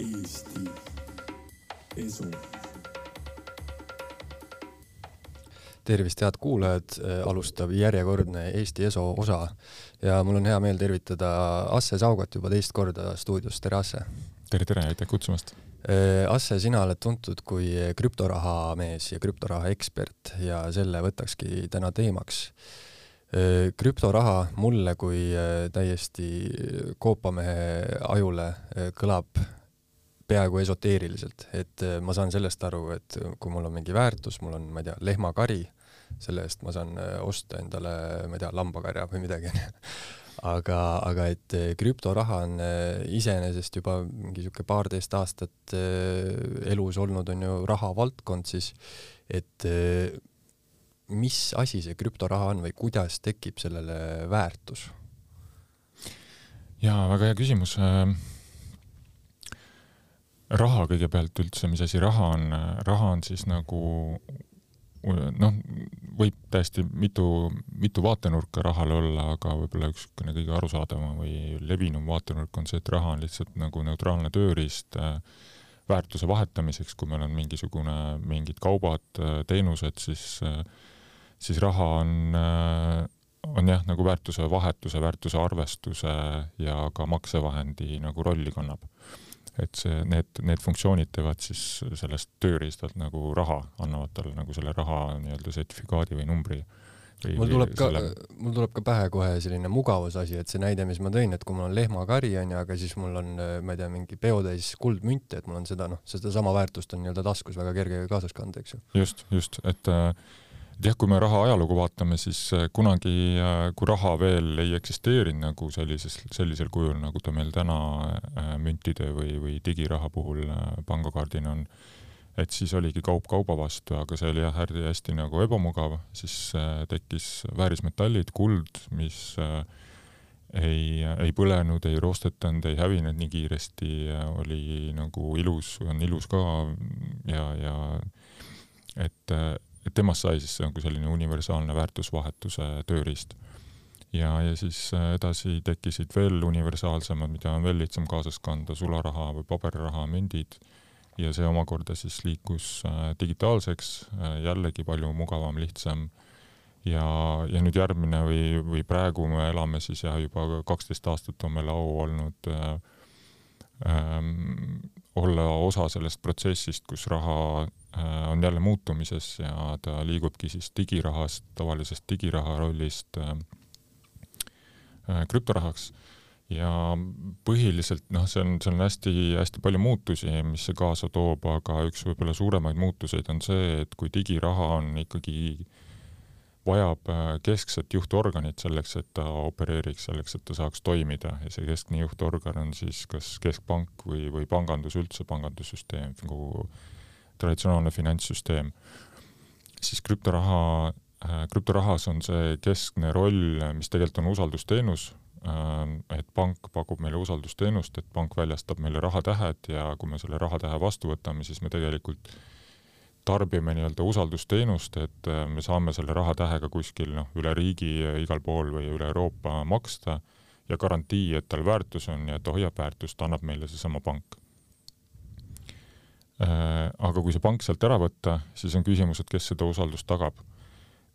Eesti Esu. tervist, head kuulajad, alustab järjekordne Eesti Eso osa ja mul on hea meel tervitada Asse Saugat juba teist korda stuudios, tere Asse! tere, tere, aitäh kutsumast! Asse, sina oled tuntud kui krüptoraha mees ja krüptoraha ekspert ja selle võtakski täna teemaks krüptoraha mulle kui täiesti koopamehe ajule kõlab peaaegu esoteeriliselt, et ma saan sellest aru, et kui mul on mingi väärtus, mul on, ma ei tea, lehmakari, selle eest ma saan osta endale, ma ei tea, lambakarja või midagi, aga, aga et krüptoraha on iseenesest juba mingi sihuke paarteist aastat elus olnud, on ju, rahavaldkond, siis et mis asi see krüptoraha on või kuidas tekib sellele väärtus? jaa, väga hea küsimus. Raha kõigepealt üldse, mis asi raha on? raha on siis nagu noh, võib täiesti mitu, mitu vaatenurka rahal olla, aga võib-olla üks niisugune kõige arusaadavam või levinum vaatenurk on see, et raha on lihtsalt nagu neutraalne tööriist äh, väärtuse vahetamiseks, kui meil on mingisugune, mingid kaubad, teenused, siis äh, siis raha on, äh, on jah, nagu väärtuse vahetuse, väärtuse arvestuse ja ka maksevahendi nagu rolli kannab. Et see, need, need funktsioonid teevad siis sellest tööriistalt nagu raha, annavad talle nagu selle raha nii-öelda sertifikaadi või numbri mul tuleb ka selle..., mul tuleb ka pähe kohe selline mugavusasi, et see näide, mis ma tõin, et kui mul on lehmakari onju, aga siis mul on, ma ei tea, mingi peotäis kuldmünte, et mul on seda noh, sedasama väärtust on nii-öelda taskus väga kerge kaasas kanda, eks ju. just, just, et äh, et jah, kui me raha ajalugu vaatame, siis äh, kunagi, äh, kui raha veel ei eksisteerinud nagu sellises, sellisel kujul, nagu ta meil täna äh, müntide või, või digiraha puhul pangakaardina on, et siis oligi kaup kauba vastu, aga see oli jah, hästi nagu ebamugav, siis tekkis väärismetallid, kuld, mis ei, ei põlenud, ei roostetanud, ei hävinenud nii kiiresti, oli nagu ilus, on ilus ka ja, ja et et temast sai siis nagu selline universaalne väärtusvahetuse tööriist. ja, ja siis äh, edasi tekkisid veel universaalsemad, mida on veel lihtsam kaasas kanda, sularaha või paberiraha, mündid, ja see omakorda siis liikus äh, digitaalseks, äh, jällegi palju mugavam, lihtsam, ja, ja nüüd järgmine või, või praegu me elame siis jah, juba kaksteist aastat on meil au olnud äh, ähm, olla osa sellest protsessist, kus raha äh, on jälle muutumises ja ta liigubki siis digirahast, tavalisest digiraha rollist äh, äh, krüptorahaks. Ja põhiliselt noh, see on, seal on hästi-hästi palju muutusi, mis see kaasa toob, aga üks võib-olla suuremaid muutuseid on see, et kui digiraha on ikkagi äh, vajab äh, keskset juhtorganit selleks, et ta opereeriks, selleks, et ta saaks toimida ja see keskne juhtorgan on siis kas keskpank või, või pangandus üldse, pangandussüsteem, nagu traditsionaalne finantssüsteem. siis krüptoraha, äh, krüptorahas on see keskne roll, mis tegelikult on usaldusteenus, äh, et pank pakub meile usaldusteenust, et pank väljastab meile rahatähed ja kui me selle rahatähe vastu võtame, siis me tegelikult tarbime nii-öelda usaldusteenust, et äh, me saame selle rahatähega kuskil noh, üle riigi igal pool või üle Euroopa maksta ja garantii, et tal väärtus on ja et ta hoiab väärtust, annab meile seesama pank. Äh, aga kui see pank sealt ära võtta, siis on küsimus, et kes seda usaldust tagab.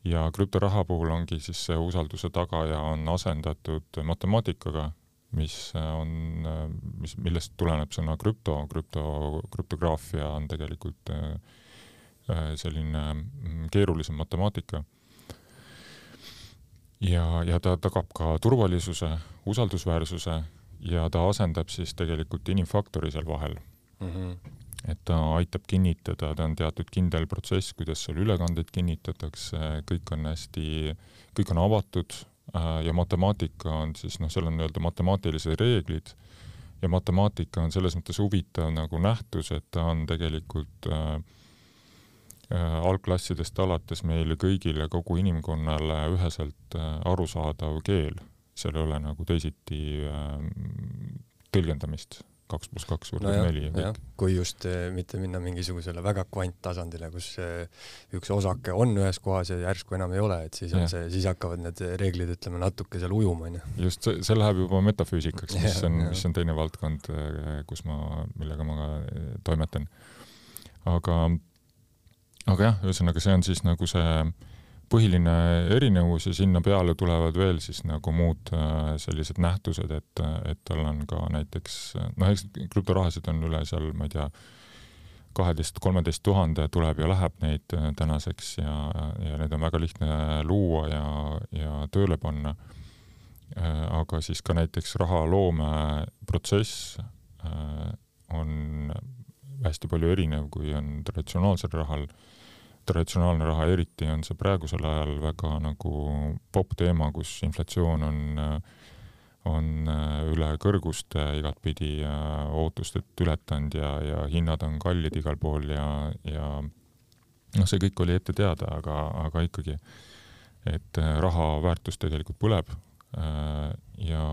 ja krüptoraha puhul ongi siis see usalduse tagaja on asendatud matemaatikaga, mis on, mis, millest tuleneb sõna krüpto, krüpto, krüptograafia on tegelikult äh, Äh, selline mm, keerulisem matemaatika. ja, ja ta tagab ka turvalisuse, usaldusväärsuse ja ta asendab siis tegelikult inimfaktori seal vahel mm. -hmm. et ta aitab kinnitada, ta on teatud kindel protsess, kuidas seal ülekandeid kinnitatakse, kõik on hästi, kõik on avatud äh, ja matemaatika on siis noh, seal on nii-öelda matemaatilised reeglid ja matemaatika on selles mõttes huvitav nagu nähtus, et ta on tegelikult äh, Äh, algklassidest alates meile kõigile, kogu inimkonnale üheselt äh, arusaadav keel, seal ei ole nagu teisiti äh, tõlgendamist. kaks pluss kaks võrdub no neli ja kõik. kui just mitte minna mingisugusele väga kvanttasandile, kus üks osake on ühes kohas ja järsku enam ei ole, et siis on ja. see, siis hakkavad need reeglid, ütleme, natuke seal ujuma, onju. just, see, see läheb juba metafüüsikaks, mis on, mis on teine valdkond, kus ma, millega ma ka toimetan. aga, aga jah, ühesõnaga see on siis nagu see põhiline erinevus ja sinna peale tulevad veel siis nagu muud äh, sellised nähtused, et, et tal on ka näiteks noh, eks krüptorahasid on üle seal, ma ei tea, kaheteist, kolmeteist tuhande tuleb ja läheb neid äh, tänaseks ja, ja neid on väga lihtne luua ja, ja tööle panna. Äh, aga siis ka näiteks rahaloome protsess on hästi palju erinev, kui on traditsionaalsel rahal. Traditsionaalne raha, eriti on see praegusel ajal väga nagu popp teema, kus inflatsioon on, on üle kõrguste igatpidi ootustelt ületanud ja, ja hinnad on kallid igal pool ja, ja noh, see kõik oli ette teada, aga, aga ikkagi, et raha väärtus tegelikult põleb ja,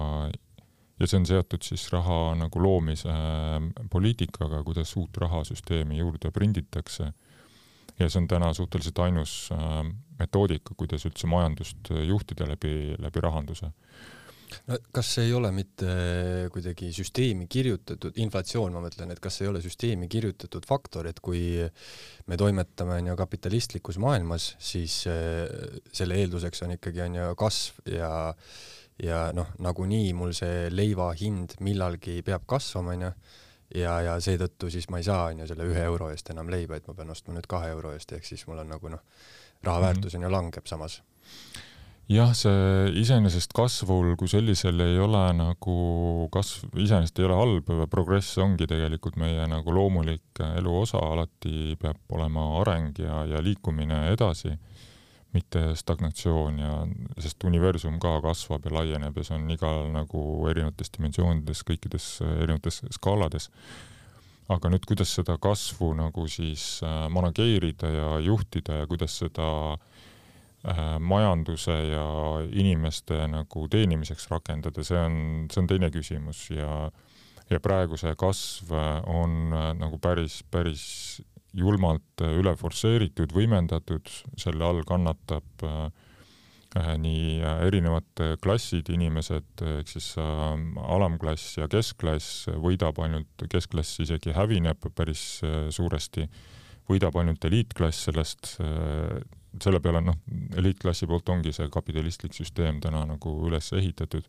ja see on seotud siis raha nagu loomise poliitikaga, kuidas uut rahasüsteemi juurde prinditakse. Ja see on täna suhteliselt ainus äh, metoodika, kuidas üldse majandust äh, juhtida läbi, läbi rahanduse. No kas ei ole mitte kuidagi süsteemi kirjutatud, inflatsioon, ma mõtlen, et kas ei ole süsteemi kirjutatud faktor, et kui me toimetame on ju kapitalistlikus maailmas, siis äh, selle eelduseks on ikkagi on ju kasv ja ja noh, nagunii mul see leiva hind millalgi peab kasvama, on ju ja, ja seetõttu siis ma ei saa, on ju, selle ühe euro eest enam leiba, et ma pean ostma nüüd kahe euro eest, ehk siis mul on nagu noh, raha väärtus on ju langeb samas. jah, see iseenesest kasvul kui sellisel ei ole nagu, kasv iseenesest ei ole halb, progress ongi tegelikult meie nagu loomulik elu osa, alati peab olema areng ja, ja liikumine edasi mitte stagnatsioon ja, sest universum ka kasvab ja laieneb ja see on igal nagu erinevates dimensioonides, kõikides erinevates skaalades. aga nüüd, kuidas seda kasvu nagu siis äh, manageerida ja juhtida ja kuidas seda äh, majanduse ja inimeste nagu teenimiseks rakendada, see on, see on teine küsimus ja ja praegu see kasv on äh, nagu päris, päris julmalt äh, üle forsseeritud, võimendatud, selle all kannatab äh, äh nii äh, erinevad klassid, inimesed, ehk siis alamklass ja keskklass võidab ainult, keskklass isegi hävineb päris suuresti, võidab ainult eliitklass sellest, selle peale noh, eliitklassi poolt ongi see kapitalistlik süsteem täna nagu üles ehitatud.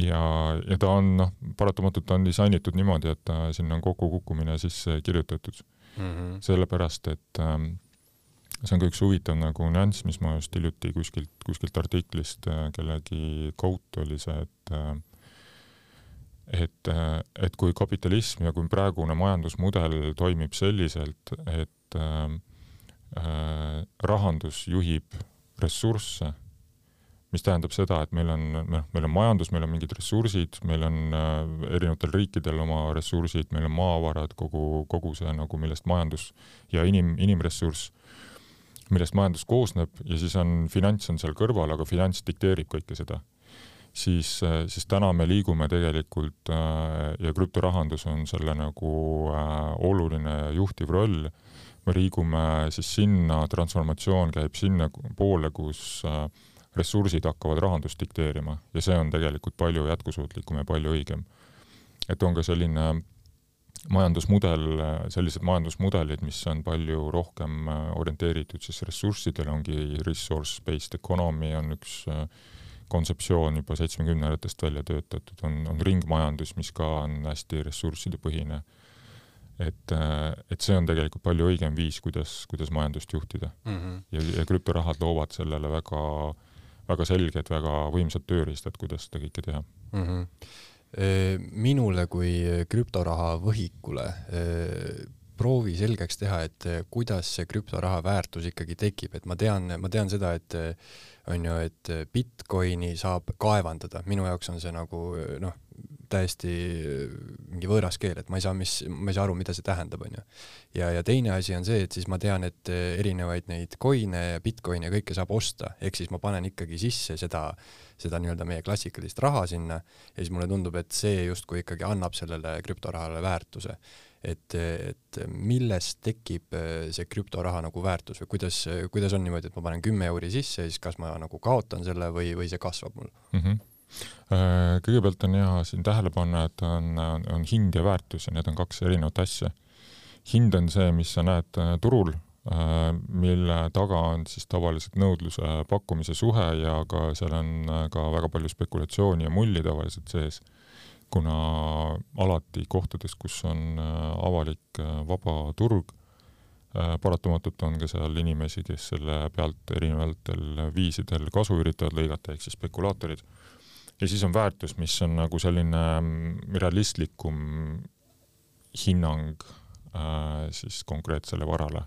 Ja, ja ta on noh, paratamatult on disainitud niimoodi, et ta sinna on kokkukukkumine sisse kirjutatud mm. -hmm. sellepärast, et ähm, see on ka üks huvitav nagu nüanss, mis ma just hiljuti kuskilt, kuskilt artiklist äh, kellegi quote oli see, et äh, et, äh, et kui kapitalism ja kui praegune majandusmudel toimib selliselt, et äh, äh, rahandus juhib ressursse mis tähendab seda, et meil on, noh, meil on majandus, meil on mingid ressursid, meil on äh, erinevatel riikidel oma ressursid, meil on maavarad, kogu, kogu see nagu, millest majandus ja inim, inimressurss, millest majandus koosneb ja siis on finants on seal kõrval, aga finants dikteerib kõike seda. siis, äh, siis täna me liigume tegelikult äh, ja krüptorahandus on selle nagu oluline juhtiv roll, me liigume siis sinna, transformatsioon käib sinna poole, kus äh, ressursid hakkavad rahandust dikteerima ja see on tegelikult palju jätkusuutlikum ja palju õigem. et on ka selline majandusmudel, sellised majandusmudelid, mis on palju rohkem äh, orienteeritud siis ressurssidele, ongi resource-based economy on üks äh, kontseptsioon juba seitsmekümnendatest välja töötatud, on, on ringmajandus, mis ka on hästi ressurssidepõhine. et, äh, et see on tegelikult palju õigem viis, kuidas, kuidas majandust juhtida mm. -hmm. ja, ja krüptorahad loovad sellele väga äh, väga selged, väga võimsad tööriistad, kuidas seda kõike teha mm. -hmm. minule kui krüptoraha võhikule proovi selgeks teha, et kuidas see krüptoraha väärtus ikkagi tekib, et ma tean, ma tean seda, et on ju, et Bitcoini saab kaevandada, minu jaoks on see nagu noh, täiesti mingi võõras keel, et ma ei saa, mis, ma ei saa aru, mida see tähendab, onju. ja, ja teine asi on see, et siis ma tean, et erinevaid neid coin'e ja Bitcoin'e ja kõike saab osta, ehk siis ma panen ikkagi sisse seda, seda nii-öelda meie klassikalist raha sinna ja siis mulle tundub, et see justkui ikkagi annab sellele krüptorahale väärtuse et, et millest tekib see krüptoraha nagu väärtus või kuidas, kuidas on niimoodi, et ma panen kümme euri sisse ja siis kas ma nagu kaotan selle või, või see kasvab mul mm? -hmm kõigepealt on hea siin tähele panna, et on, on, hind ja väärtus ja need on kaks erinevat asja. hind on see, mis sa näed äh, turul, äh, mille taga on siis tavaliselt nõudluse pakkumise suhe ja ka seal on ka väga palju spekulatsiooni ja mulli tavaliselt sees kuna alati kohtades, kus on äh, avalik äh, vaba turg, äh, paratamatult on ka seal inimesi, kes selle pealt erinevatel viisidel kasu üritavad lõigata, ehk siis spekulaatorid. Ja siis on väärtus, mis on nagu selline mm, realistlikum hinnang äh, siis konkreetsele varale.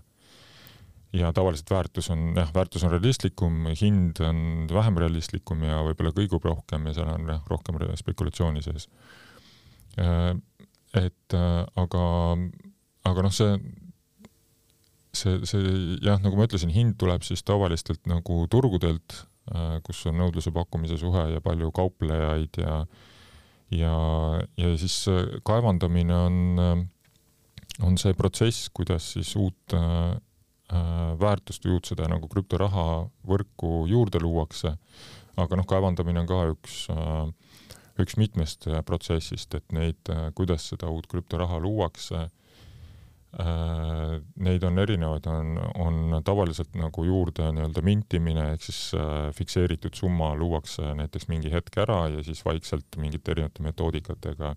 ja tavaliselt väärtus on, jah, väärtus on realistlikum, hind on vähem realistlikum ja võib-olla kõigub rohkem ja seal on jah, rohkem spekulatsiooni sees Äh, et äh, aga, aga noh, see, see, see jah, nagu ma ütlesin, hind tuleb siis tavalistelt nagu turgudelt, kus on nõudluse-pakkumise suhe ja palju kauplejaid ja ja, ja siis kaevandamine on, on see protsess, kuidas siis uut äh, väärtust või uut seda nagu krüptoraha võrku juurde luuakse. aga noh, kaevandamine on ka üks äh, üks mitmest äh, protsessist, et neid, äh, kuidas seda uut krüptoraha luuakse, äh, neid on erinevaid, on, on tavaliselt nagu juurde nii-öelda mintimine ehk siis fikseeritud summa luuakse näiteks mingi hetk ära ja siis vaikselt mingite erinevate metoodikatega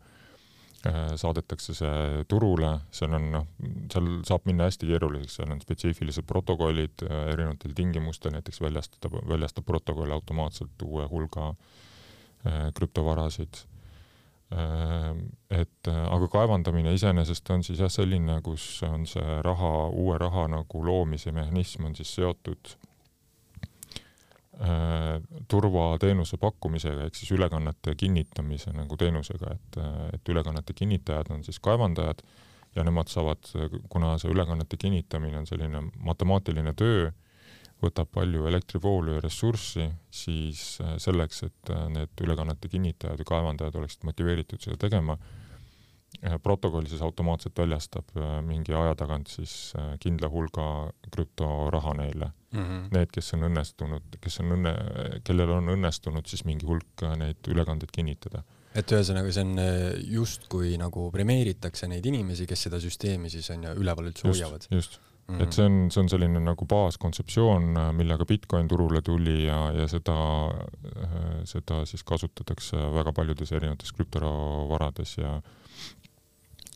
saadetakse see turule, seal on noh, seal saab minna hästi keeruliseks, seal on spetsiifilised protokollid erinevatel tingimustel, näiteks väljastada, väljastab protokoll automaatselt uue hulga äh, Äh, krüptovarasid. Äh, et äh, aga kaevandamine iseenesest on siis jah, selline, kus on see raha, uue raha nagu loomise mehhanism on siis seotud turvateenuse pakkumisega ehk siis ülekannete kinnitamise nagu teenusega, et, et ülekannete kinnitajad on siis kaevandajad ja nemad saavad, kuna see ülekannete kinnitamine on selline matemaatiline töö, võtab palju elektrivoolu ja ressurssi, siis äh, selleks, et äh, need ülekannete kinnitajad ja kaevandajad oleksid motiveeritud seda tegema, äh, protokoll siis automaatselt väljastab mingi aja tagant siis kindla hulga krüptoraha neile mm. -hmm. Need, kes on õnnestunud, kes on õnne, kellel on õnnestunud siis mingi hulk neid ülekandeid kinnitada et ühesõnaga, see on justkui nagu premeeritakse neid inimesi, kes seda süsteemi siis on ju üleval üldse hoiavad. just, Mm. et see on, see on selline nagu baaskontseptsioon, millega Bitcoin turule tuli ja, ja seda, seda siis kasutatakse väga paljudes erinevates krüptovarades ja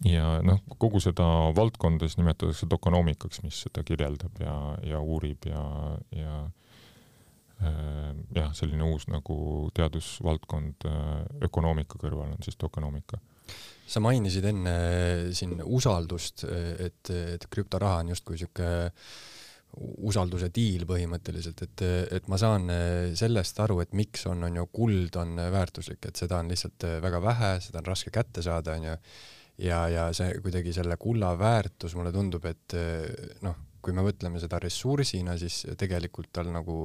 ja noh, kogu seda valdkonda siis nimetatakse tokonoomikaks, mis seda kirjeldab ja, ja uurib ja, ja jah, selline uus nagu teadusvaldkond ökonoomika kõrval on siis tokonoomika sa mainisid enne siin usaldust, et, et krüptoraha on justkui sihuke usalduse diil põhimõtteliselt, et, et ma saan sellest aru, et miks on, on ju kuld on väärtuslik, et seda on lihtsalt väga vähe, seda on raske kätte saada, on ju. ja, ja see kuidagi selle kulla väärtus mulle tundub, et noh, kui me mõtleme seda ressursina, siis tegelikult tal nagu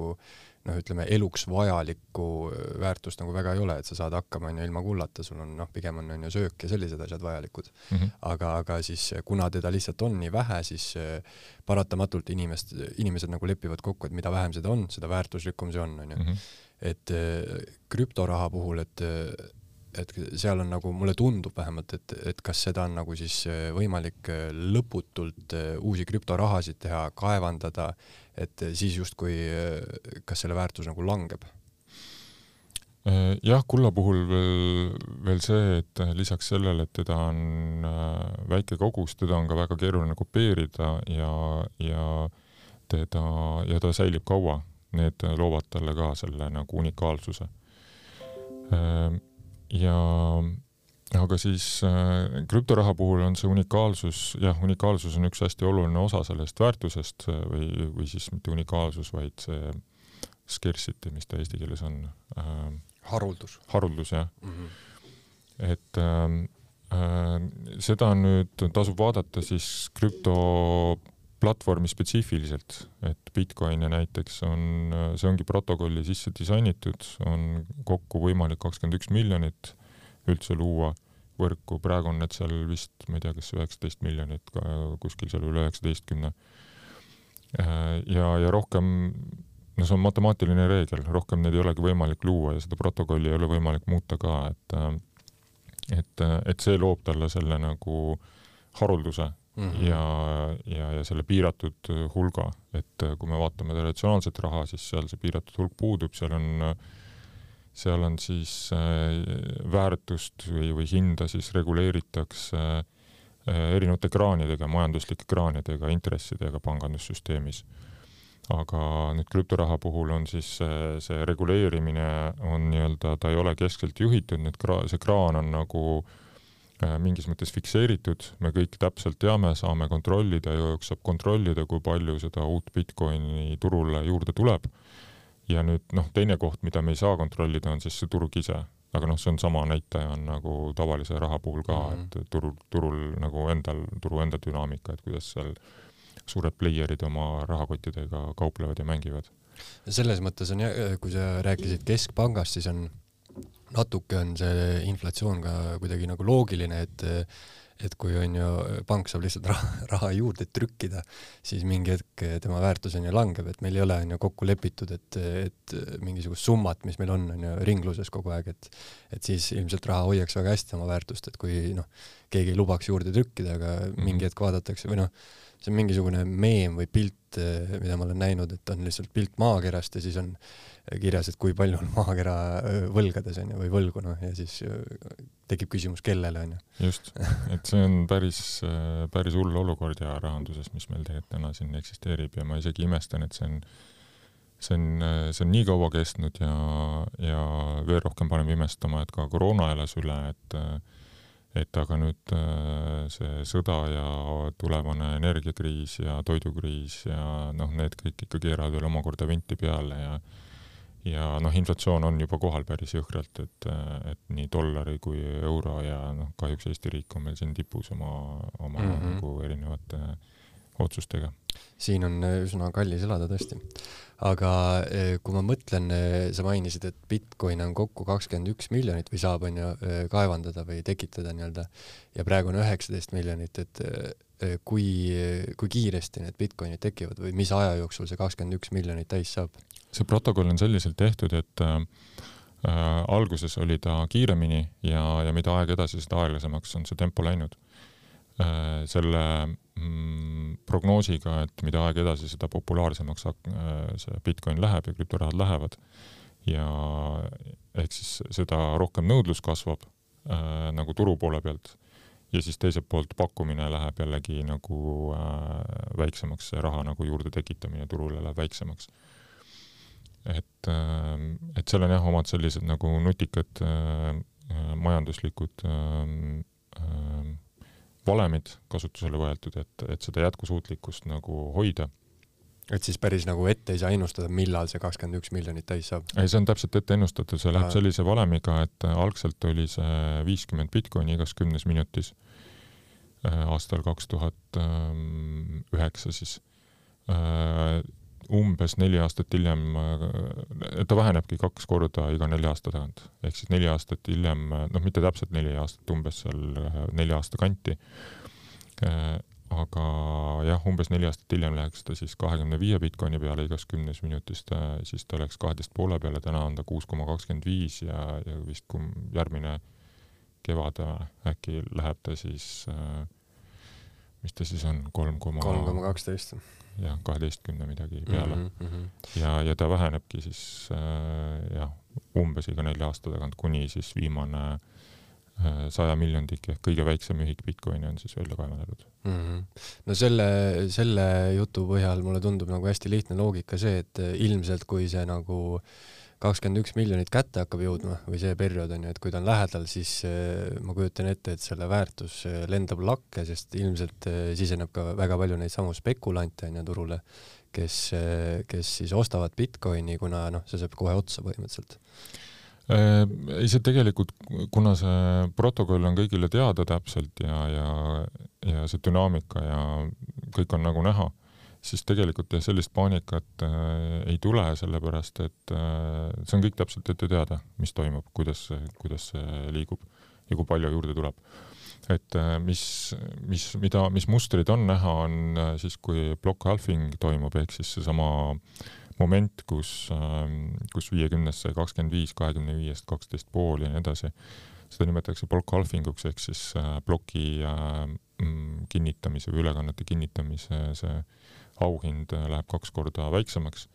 noh, ütleme eluks vajalikku äh, väärtust nagu väga ei ole, et sa saad hakkama onju ilma kullata, sul on noh, pigem on onju söök ja sellised asjad vajalikud mm. -hmm. aga, aga siis kuna teda lihtsalt on nii vähe, siis äh, paratamatult inimest, inimesed nagu lepivad kokku, et mida vähem seda on, seda väärtuslikum see on onju mm. -hmm. et äh, krüptoraha puhul, et et seal on nagu, mulle tundub vähemalt, et, et kas seda on nagu siis äh, võimalik äh, lõputult äh, uusi krüptorahasid teha, kaevandada, et siis justkui, kas selle väärtus nagu langeb? jah, kulla puhul veel, veel see, et lisaks sellele, et teda on väike kogus, teda on ka väga keeruline kopeerida ja, ja teda, ja ta säilib kaua. Need loovad talle ka selle nagu unikaalsuse ja aga siis äh, krüptoraha puhul on see unikaalsus, jah, unikaalsus on üks hästi oluline osa sellest väärtusest äh, või, või siis mitte unikaalsus, vaid see scarcity, mis ta eesti keeles on äh,. haruldus. haruldus, jah mm. -hmm et äh, seda nüüd tasub vaadata siis krüptoplatvormi spetsiifiliselt, et Bitcoini näiteks on, see ongi protokolli sisse disainitud, on kokku võimalik kakskümmend üks miljonit üldse luua võrku, praegu on need seal vist, ma ei tea, kas üheksateist miljonit, kuskil seal üle üheksateistkümne. ja, ja rohkem, no see on matemaatiline reegel, rohkem neid ei olegi võimalik luua ja seda protokolli ei ole võimalik muuta ka, et et, et see loob talle selle nagu harulduse mm -hmm. ja, ja, ja selle piiratud hulga, et kui me vaatame traditsionaalset raha, siis seal see piiratud hulk puudub, seal on, seal on siis äh, väärtust või, või hinda siis reguleeritakse äh, erinevate kraanidega, majanduslike kraanidega, intressidega pangandussüsteemis aga nüüd krüptoraha puhul on siis see, see reguleerimine on nii-öelda, ta ei ole keskselt juhitud, need kra-, see kraan on nagu äh, mingis mõttes fikseeritud, me kõik täpselt teame, saame kontrollida, saab kontrollida, kui palju seda uut Bitcoini turule juurde tuleb. Ja nüüd noh, teine koht, mida me ei saa kontrollida, on siis see turg ise. aga noh, see on sama näitaja on nagu tavalise raha puhul ka mm, -hmm. et turul, turul nagu endal, turu enda dünaamika, et kuidas seal suured player'id oma rahakottidega kauplevad ja mängivad. selles mõttes on jah, kui sa rääkisid keskpangast, siis on natuke on see inflatsioon ka kuidagi nagu loogiline, et et kui on ju, pank saab lihtsalt raha, raha juurde trükkida, siis mingi hetk tema väärtus on ju langeb, et meil ei ole on ju kokku lepitud, et, et mingisugust summat, mis meil on, on ju ringluses kogu aeg, et et siis ilmselt raha hoiaks väga hästi oma väärtust, et kui noh, keegi ei lubaks juurde trükkida, aga -hmm. mingi hetk vaadatakse või noh, see on mingisugune meem või pilt, eh, mida ma olen näinud, et on lihtsalt pilt maakerast ja siis on kirjas, et kui palju on maakera eh, võlgades onju või võlgu noh ja siis eh, tekib küsimus, kellele onju. just, et see on päris, päris hull olukord ja rahanduses, mis meil tegelikult täna siin eksisteerib ja ma isegi imestan, et see on see on, see on nii kaua kestnud ja, ja veel rohkem paneb imestama, et ka koroona elas üle, et et aga nüüd äh, see sõda ja tulevane energiakriis ja toidukriis ja noh, need kõik ikka keeravad veel omakorda vinti peale ja ja noh, inflatsioon on juba kohal päris jõhkralt, et, et nii dollari kui euro ja noh, kahjuks Eesti riik on meil siin tipus oma, oma mm -hmm. nagu erinevate otsustega. siin on üsna kallis elada tõesti aga eh, kui ma mõtlen, eh, sa mainisid, et Bitcoin on kokku kakskümmend üks miljonit või saab, on ju, eh, kaevandada või tekitada nii-öelda ja praegu on üheksateist miljonit, et kui, kui kiiresti need Bitcoinid tekivad või mis aja jooksul see kakskümmend üks miljonit täis saab? see protokoll on selliselt tehtud, et äh, alguses oli ta kiiremini ja, ja mida aeg edasi, seda aeglasemaks on see tempo läinud äh,. selle prognoosiga, et mida aeg edasi, seda populaarsemaks äh, see Bitcoin läheb ja krüptorahad lähevad. ja ehk siis seda rohkem nõudlus kasvab äh, nagu turu poole pealt ja siis teiselt poolt pakkumine läheb jällegi nagu äh, väiksemaks, see raha nagu juurde tekitamine turule läheb väiksemaks. et äh,, et seal on jah, omad sellised nagu nutikad äh, äh majanduslikud äh, äh, valemid kasutusele võetud, et, et seda jätkusuutlikkust nagu hoida. et siis päris nagu ette ei saa ennustada, millal see kakskümmend üks miljonit täis saab? ei, see on täpselt ette ennustatud, see läheb sellise valemiga, et algselt oli see viiskümmend Bitcoini igas kümnes minutis äh, aastal kaks tuhat ähm, üheksa siis äh, umbes neli aastat hiljem, ta vähenebki kaks korda iga nelja aasta tagant, ehk siis neli aastat hiljem, noh, mitte täpselt neli aastat, umbes seal nelja aasta kanti. aga jah, umbes neli aastat hiljem läheks ta siis kahekümne viie Bitcoini peale igas kümnes minutis, siis ta läks kaheteist poole peale, täna on ta kuus koma kakskümmend viis ja, ja vist kui järgmine kevad äkki läheb ta siis, mis ta siis on, kolm koma kolm koma kaksteist jah, kaheteistkümne midagi peale mm. -hmm. ja, ja ta vähenebki siis äh, jah, umbes iga nelja aasta tagant, kuni siis viimane äh, saja miljondik ehk kõige väiksem ühik Bitcoini on siis välja kaevandatud mm. -hmm. no selle, selle jutu põhjal mulle tundub nagu hästi lihtne loogika see, et ilmselt kui see nagu äh, kakskümmend üks miljonit kätte hakkab jõudma või see periood on ju, et kui ta on lähedal, siis eh, ma kujutan ette, et selle väärtus eh, lendab lakke, sest ilmselt eh, siseneb ka väga palju neid samu spekulante on ju turule, kes, kes siis ostavad Bitcoini, kuna noh, see saab kohe otsa põhimõtteliselt. Ei, see tegelikult, kuna see protokoll on kõigile teada täpselt ja, ja, ja see dünaamika ja kõik on nagu näha, siis tegelikult sellist paanikat äh, ei tule, sellepärast et äh, see on kõik täpselt ette teada, mis toimub, kuidas, kuidas see liigub ja kui palju juurde tuleb. et äh, mis, mis, mida, mis mustrid on näha, on äh, siis, kui block halving toimub, ehk siis seesama moment, kus äh,, kus viiekümnest sai kakskümmend viis, kahekümne viiest kaksteist pool ja nii edasi. seda nimetatakse block halving uks ehk siis äh, ploki äh, mm, kinnitamise või ülekannete kinnitamise see auhind äh, läheb kaks korda väiksemaks,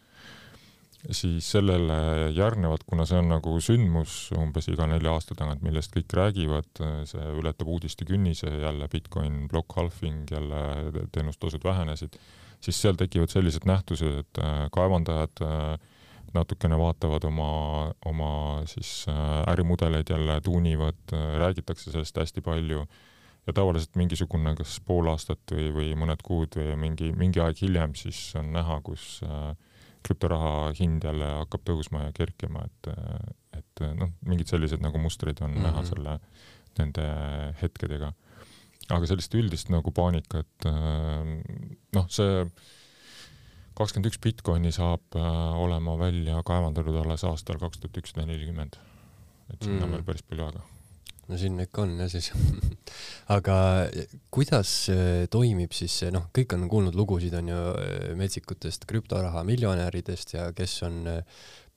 siis sellele järgnevad, kuna see on nagu sündmus umbes iga nelja aasta tagant, millest kõik räägivad, äh, see ületab uudistekünnise, jälle Bitcoin block halving, jälle teenustasud vähenesid, siis seal tekivad sellised nähtused, et äh, kaevandajad natukene vaatavad oma, oma siis ärimudeleid jälle, tuunivad, räägitakse sellest hästi palju ja tavaliselt mingisugune kas pool aastat või, või mõned kuud või mingi, mingi aeg hiljem siis on näha, kus äh, krüptoraha hind jälle hakkab tõusma ja kerkima, et, et noh, mingid sellised nagu mustrid on mm -hmm. näha selle, nende hetkedega. aga sellist üldist nagu paanikat, äh, noh, see kakskümmend üks Bitcoini saab äh, olema välja kaevandatud alles aastal kaks tuhat ükssada nelikümmend. et sinna mm. on veel päris palju aega no sinna ikka on jah siis. Aga kuidas äh, toimib siis see, noh, kõik on kuulnud lugusid, on ju, äh, metsikutest krüptoraha miljonäridest ja kes on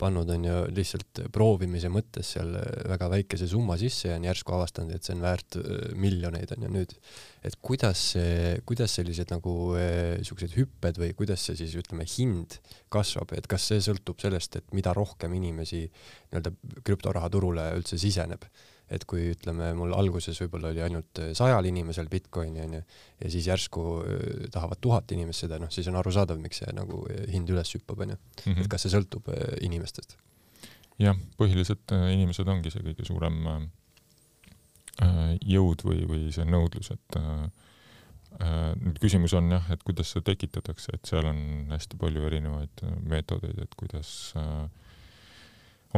pannud, on ju, lihtsalt proovimise mõttes seal väga väikese summa sisse ja on järsku avastanud, et see on väärt miljoneid, on ju. Nüüd. et kuidas see, kuidas sellised nagu niisugused hüpped või kuidas see siis, ütleme, hind kasvab, et kas see sõltub sellest, et mida rohkem inimesi nii-öelda krüptoraha turule üldse siseneb et kui ütleme, mul alguses võib-olla oli ainult äh, sajal inimesel Bitcoini onju ja siis järsku äh, tahavad tuhat inimest seda, noh siis on arusaadav, miks see nagu äh, hind üles hüppab onju mm. -hmm. et kas see sõltub inimestest? jah, põhiliselt inimesed ongi see kõige suurem jõud või, või see nõudlus, et nüüd küsimus on jah, et kuidas see tekitatakse, et seal on hästi palju erinevaid meetodeid, et kuidas äh,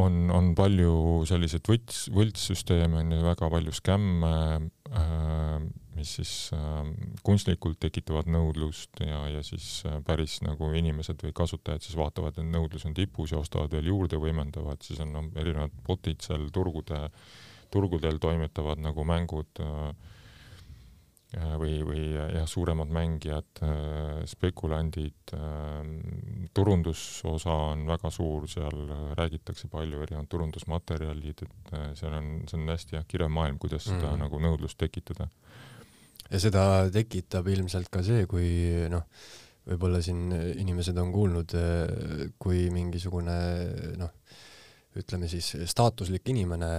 on, on palju selliseid võlts, võltssüsteeme, on ju väga palju skämme äh,, mis siis äh, kunstlikult tekitavad nõudlust ja, ja siis äh, päris nagu inimesed või kasutajad siis vaatavad, et nõudlus on tipus ja ostavad veel juurde, võimendavad, siis on no, erinevad bot'id seal turgude, turgudel toimetavad nagu mängud äh, või, või jah, suuremad mängijad, äh, spekulandid, äh, turundusosa on väga suur, seal räägitakse palju, erinevad turundusmaterjalid, et seal on, see on hästi jah, kirev maailm, kuidas seda mm. nagu nõudlust tekitada. ja seda tekitab ilmselt ka see, kui noh, võib-olla siin inimesed on kuulnud, kui mingisugune noh, ütleme siis staatuslik inimene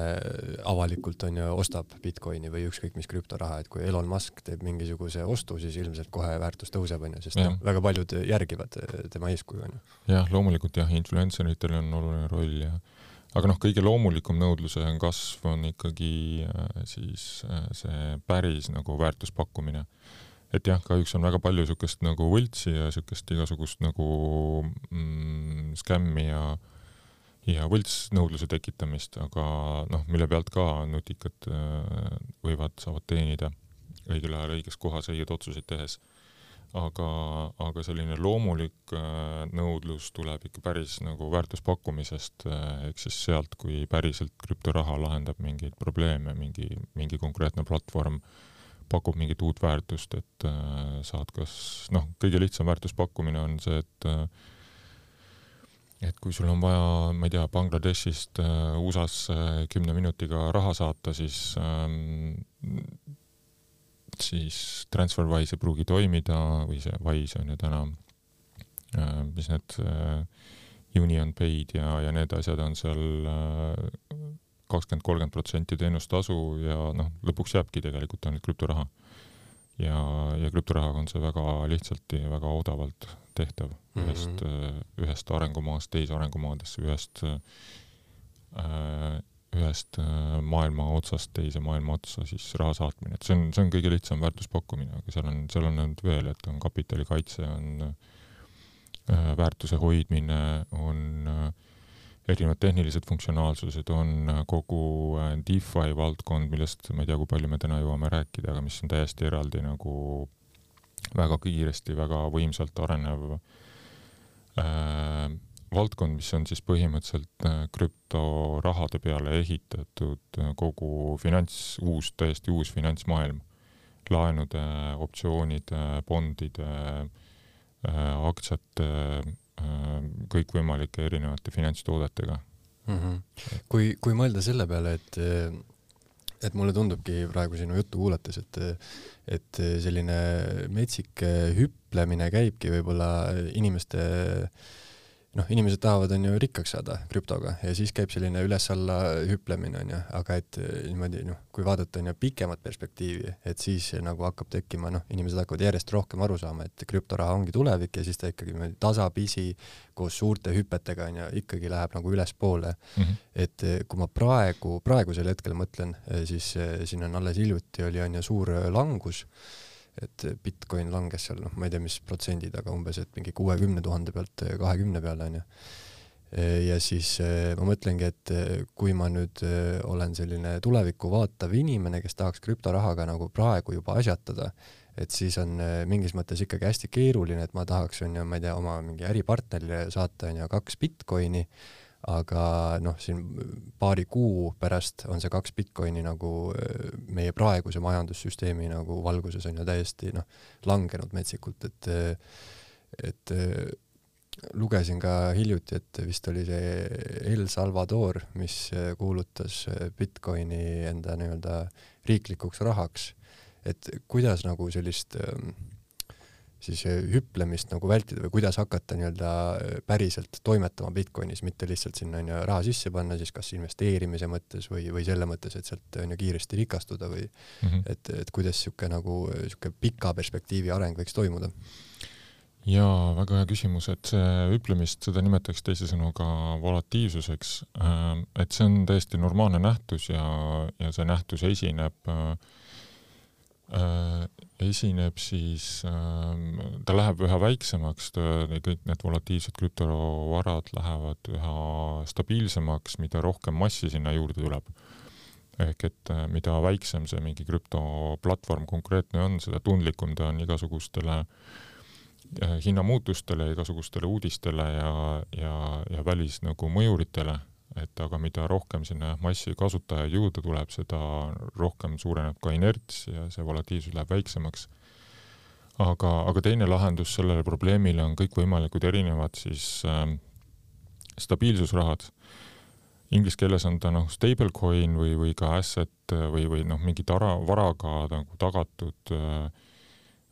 avalikult on ju ostab Bitcoini või ükskõik mis krüptoraha, et kui Elon Musk teeb mingisuguse ostu, siis ilmselt kohe väärtus tõuseb on ju, sest ja. väga paljud järgivad tema eeskuju on ju. jah, loomulikult jah, influenceritel on oluline roll ja aga noh, kõige loomulikum nõudluse kasv on ikkagi äh, siis äh, see päris nagu väärtuspakkumine et jah, kahjuks on väga palju niisugust nagu võltsi ja niisugust igasugust nagu mm, skämmi ja äh, ja võltsnõudluse tekitamist, aga noh, mille pealt ka nutikad äh, võivad, saavad teenida õigel ajal õiges kohas õigeid otsuseid tehes. aga, aga selline loomulik äh, nõudlus tuleb ikka päris nagu väärtuspakkumisest, äh, ehk siis sealt, kui päriselt krüptoraha lahendab mingeid probleeme, mingi, mingi konkreetne platvorm pakub mingit uut väärtust, et saad kas, noh, kõige lihtsam väärtuspakkumine on see, et et kui sul on vaja, ma ei tea, Bangladeshist äh, USA-sse kümne minutiga raha saata, siis ähm, siis TransferWise ei pruugi toimida või see Wise on ju täna äh,, mis need äh, UnionPaid ja, ja need asjad on seal kakskümmend, kolmkümmend protsenti teenustasu ja noh, lõpuks jääbki tegelikult ainult krüptoraha. ja, ja krüptorahaga on see väga lihtsalt ja väga odavalt tehtav mm -hmm. ühest, äh, ühest arengumaast teise arengumaadesse, ühest äh, ühest äh, maailma otsast teise maailma otsa siis raha saatmine, et see on, see on kõige lihtsam väärtuspakkumine, aga seal on, seal on nüüd veel, et on kapitalikaitse, on äh, väärtuse hoidmine, on äh, erinevad tehnilised funktsionaalsused, on kogu DeFi valdkond, millest ma ei tea, kui palju me täna jõuame rääkida, aga mis on täiesti eraldi nagu väga kiiresti, väga võimsalt arenev äh, valdkond, mis on siis põhimõtteliselt äh, krüptorahade peale ehitatud äh, kogu finants, uus, täiesti uus finantsmaailm. laenude, optsioonide, bondide äh,, aktsiate äh,, kõikvõimalike erinevate finantstoodetega mm. -hmm. kui, kui mõelda selle peale, et et mulle tundubki praegu sinu juttu kuulates, et et selline metsik hüplemine käibki võib-olla inimeste äh, noh, inimesed tahavad, on ju, rikkaks saada krüptoga ja siis käib selline üles-alla hüplemine, on ju, aga et eh, niimoodi noh, kui vaadata, on ju, pikemat perspektiivi, et siis nagu hakkab tekkima, noh, inimesed hakkavad järjest rohkem aru saama, et krüptoraha ongi tulevik ja siis ta ikkagi niimoodi tasapisi koos suurte hüpetega, on ju, ikkagi läheb nagu ülespoole mm. -hmm. et eh, kui ma praegu, praegusel hetkel mõtlen, eh, siis siin on alles hiljuti oli, on ju, suur langus et Bitcoin langes seal, noh, ma ei tea, mis protsendid, aga umbes, et mingi kuuekümne tuhande pealt kahekümne peale onju. ja siis eh, ma mõtlengi, et eh, kui ma nüüd eh, olen selline tulevikku vaatav inimene, kes tahaks krüptorahaga nagu praegu juba asjatada, et siis on mingis mõttes ikkagi hästi keeruline, et ma tahaks, onju, ma ei tea, oma mingi äripartnerile saata, onju, kaks Bitcoini aga noh, siin paari kuu pärast on see kaks Bitcoini nagu äh, meie praeguse majandussüsteemi nagu valguses on ju täiesti noh, langenud metsikult, et et lugesin ka hiljuti, et vist oli see El Salvador, mis kuulutas Bitcoini enda nii-öelda riiklikuks rahaks, et kuidas nagu sellist äh, siis eh, hüplemist nagu vältida või kuidas hakata nii-öelda eh, päriselt toimetama Bitcoinis, mitte lihtsalt sinna on ju raha sisse panna siis kas investeerimise mõttes või, või selle mõttes, et sealt on ju kiiresti rikastuda või mm -hmm. et, et kuidas niisugune nagu niisugune pika perspektiivi areng võiks toimuda? jaa, väga hea küsimus, et see hüplemist, seda nimetatakse teisisõnu ka volatiivsuseks, äh, et see on täiesti normaalne nähtus ja, ja see nähtus esineb äh, Äh, esineb siis, ähm, ta läheb üha väiksemaks, kõik need volatiivsed krüptovarad lähevad üha stabiilsemaks, mida rohkem massi sinna juurde tuleb. ehk et äh, mida väiksem see mingi krüptoplatvorm konkreetne on, seda tundlikum ta on igasugustele äh, hinnamuutustele, igasugustele uudistele ja, ja, ja välis nagu mõjuritele et aga mida rohkem sinna massi kasutajaid juurde tuleb, seda rohkem suureneb ka inerts ja see volatiivsus läheb väiksemaks. aga, aga teine lahendus sellele probleemile on kõikvõimalikud erinevad siis äh, stabiilsusrahad. Inglise keeles on ta noh, stablecoin või, või ka asset või, või noh, mingi tara, varaga nagu tagatud äh,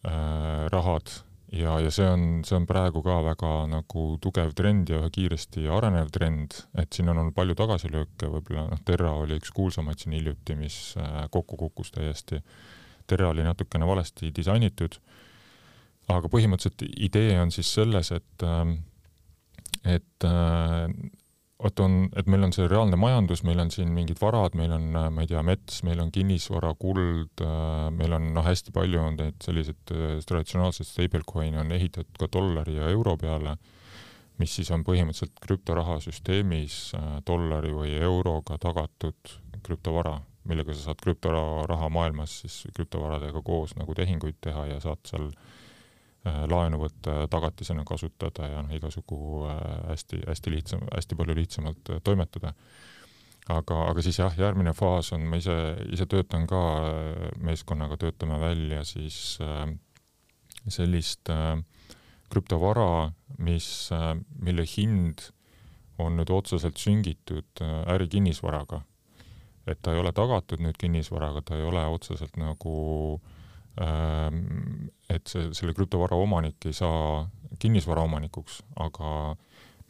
äh, rahad ja, ja see on, see on praegu ka väga nagu tugev trend ja kiiresti arenev trend, et siin on olnud palju tagasilööke, võib-olla noh, Terra oli üks kuulsamaid siin hiljuti, mis äh, kokku kukkus täiesti. Terra oli natukene valesti disainitud, aga põhimõtteliselt idee on siis selles, et, ähm, et äh, on, et meil on see reaalne majandus, meil on siin mingid varad, meil on, ma ei tea, mets, meil on kinnisvara, kuld, meil on noh, hästi palju on neid selliseid äh, traditsionaalseid stablecoin'e on ehitatud ka dollari ja euro peale, mis siis on põhimõtteliselt krüptorahasüsteemis äh, dollari või euroga tagatud krüptovara, millega sa saad krüptoraha maailmas siis krüptovaradega koos nagu tehinguid teha ja saad seal äh, Äh, laenu võtta ja tagatisena kasutada ja noh, igasugu hästi-hästi äh, lihtsam, hästi palju lihtsamalt äh, toimetada. aga, aga siis jah, järgmine faas on, ma ise, ise töötan ka meeskonnaga, töötame välja siis sellist krüptovara, mis, mille hind on nüüd otseselt süngitud ärikinnisvaraga. et ta ei ole tagatud nüüd kinnisvaraga, ta ei ole otseselt nagu äh, et see, selle krüptovara omanik ei saa kinnisvaraomanikuks, aga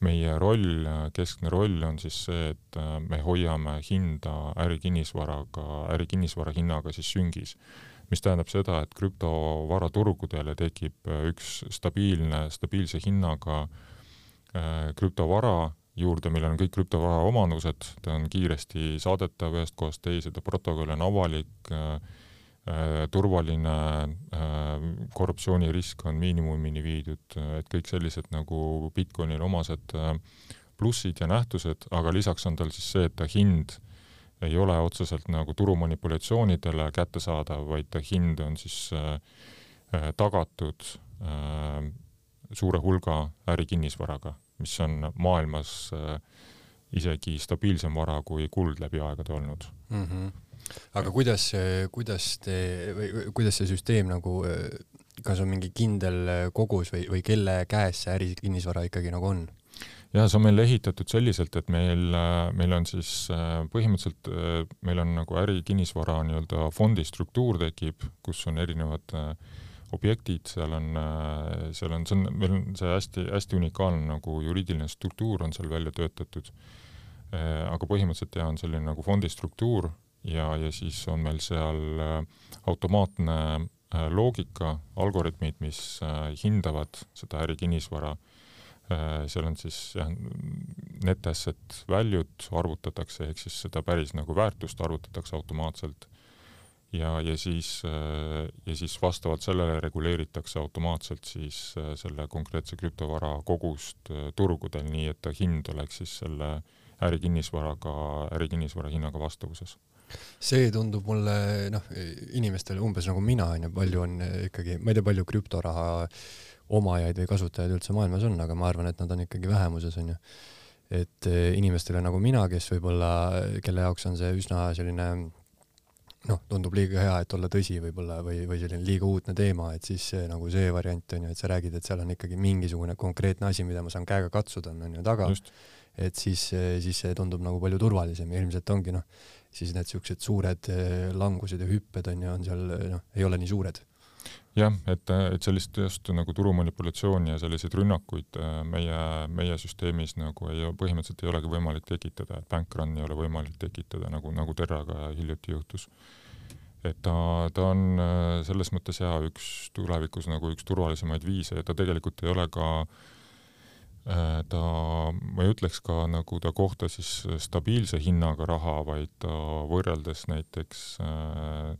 meie roll, keskne roll on siis see, et äh, me hoiame hinda ärikinnisvaraga, ärikinnisvara hinnaga siis süngis. mis tähendab seda, et krüptovaraturgudele tekib äh, üks stabiilne, stabiilse hinnaga äh, krüptovara juurde, millel on kõik krüptovara omadused, ta on kiiresti saadetav ühest kohast teise, ta protokoll on avalik Äh, turvaline, äh, korruptsioonirisk on miinimumini viidud, et kõik sellised nagu Bitcoinile omased äh, plussid ja nähtused, aga lisaks on tal siis see, et ta hind ei ole otseselt nagu turumanipulatsioonidele kättesaadav, vaid ta hind on siis äh, äh tagatud äh, suure hulga ärikinnisvaraga, mis on maailmas äh, isegi stabiilsem vara kui kuld läbi aegade olnud mm. -hmm. Aga kuidas, kuidas te või kuidas see süsteem nagu, kas on mingi kindel kogus või, või kelle käes see ärikinnisvara ikkagi nagu on? ja see on meil ehitatud selliselt, et meil, meil on siis põhimõtteliselt, meil on nagu ärikinnisvara nii-öelda fondi struktuur tekib, kus on erinevad objektid, seal on, seal on, see on, meil on see hästi-hästi unikaalne nagu juriidiline struktuur on seal välja töötatud. aga põhimõtteliselt jah, on selline nagu fondi struktuur ja, ja siis on meil seal automaatne loogika, algoritmid, mis hindavad seda ärikinnisvara Äh, seal on siis jah, net asset value'd arvutatakse, ehk siis seda päris nagu väärtust arvutatakse automaatselt. Ja, ja siis, äh, ja siis vastavalt sellele reguleeritakse automaatselt siis äh, selle konkreetse krüptovara kogust turgudel, nii et ta hind oleks siis selle ärikinnisvaraga, ärikinnisvara hinnaga vastavuses see tundub mulle noh, inimestele umbes nagu mina onju, palju on ikkagi, ma ei tea, palju krüptoraha omajaid või kasutajaid üldse maailmas on, aga ma arvan, et nad on ikkagi vähemuses, onju. et eh, inimestele nagu mina, kes võib-olla, kelle jaoks on see üsna selline noh, tundub liiga hea, et olla tõsi võib-olla või, või selline liiga uudne teema, et siis see, nagu see variant on ju, et sa räägid, et seal on ikkagi mingisugune konkreetne asi, mida ma saan käega katsuda, on ju taga. Et siis, siis see tundub nagu palju turvalisem ja ilmselt ongi noh, siis need siuksed suured eh, langused ja hüpped on ju, on seal noh, ei ole nii suured jah, et, et sellist just nagu turumanipulatsiooni ja selliseid rünnakuid meie, meie süsteemis nagu ei, põhimõtteliselt ei olegi võimalik tekitada, et bank run ei ole võimalik tekitada, nagu, nagu Terraga hiljuti juhtus. et ta, ta on selles mõttes jaa, üks tulevikus nagu üks turvalisemaid viise ja ta tegelikult ei ole ka äh, ta, ma ei ütleks ka nagu ta kohta siis stabiilse hinnaga raha, vaid ta võrreldes näiteks äh,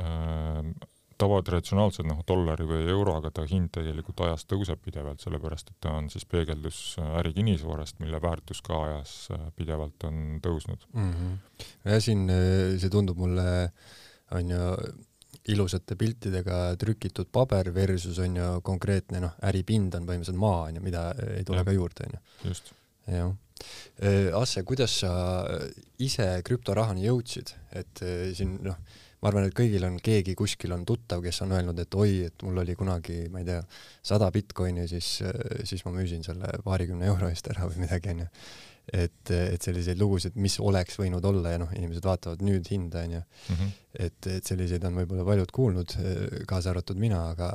äh, tavatraditsionaalselt noh, dollari või euroga ta hind tegelikult ajas tõuseb pidevalt, sellepärast et ta on siis peegeldus äh, ärikinnisvarast, mille väärtus ka ajas äh, pidevalt on tõusnud mm. -hmm. ja siin äh, see tundub mulle, on ju, ilusate piltidega trükitud paber versus on ju konkreetne noh, äripind on põhimõtteliselt maa on ju, mida ei tule ja. ka juurde on ju. just. jah. Asse, kuidas sa ise krüptorahani jõudsid, et siin noh ma arvan, et kõigil on keegi kuskil on tuttav, kes on öelnud, et oi, et mul oli kunagi, ma ei tea, sada Bitcoini, siis, siis ma müüsin selle paarikümne euro eest ära või midagi, onju. Et, et selliseid lugusid, mis oleks võinud olla ja noh, inimesed vaatavad nüüd hinda, onju. Mhm. et, et selliseid on võib-olla paljud kuulnud, kaasa arvatud mina, aga,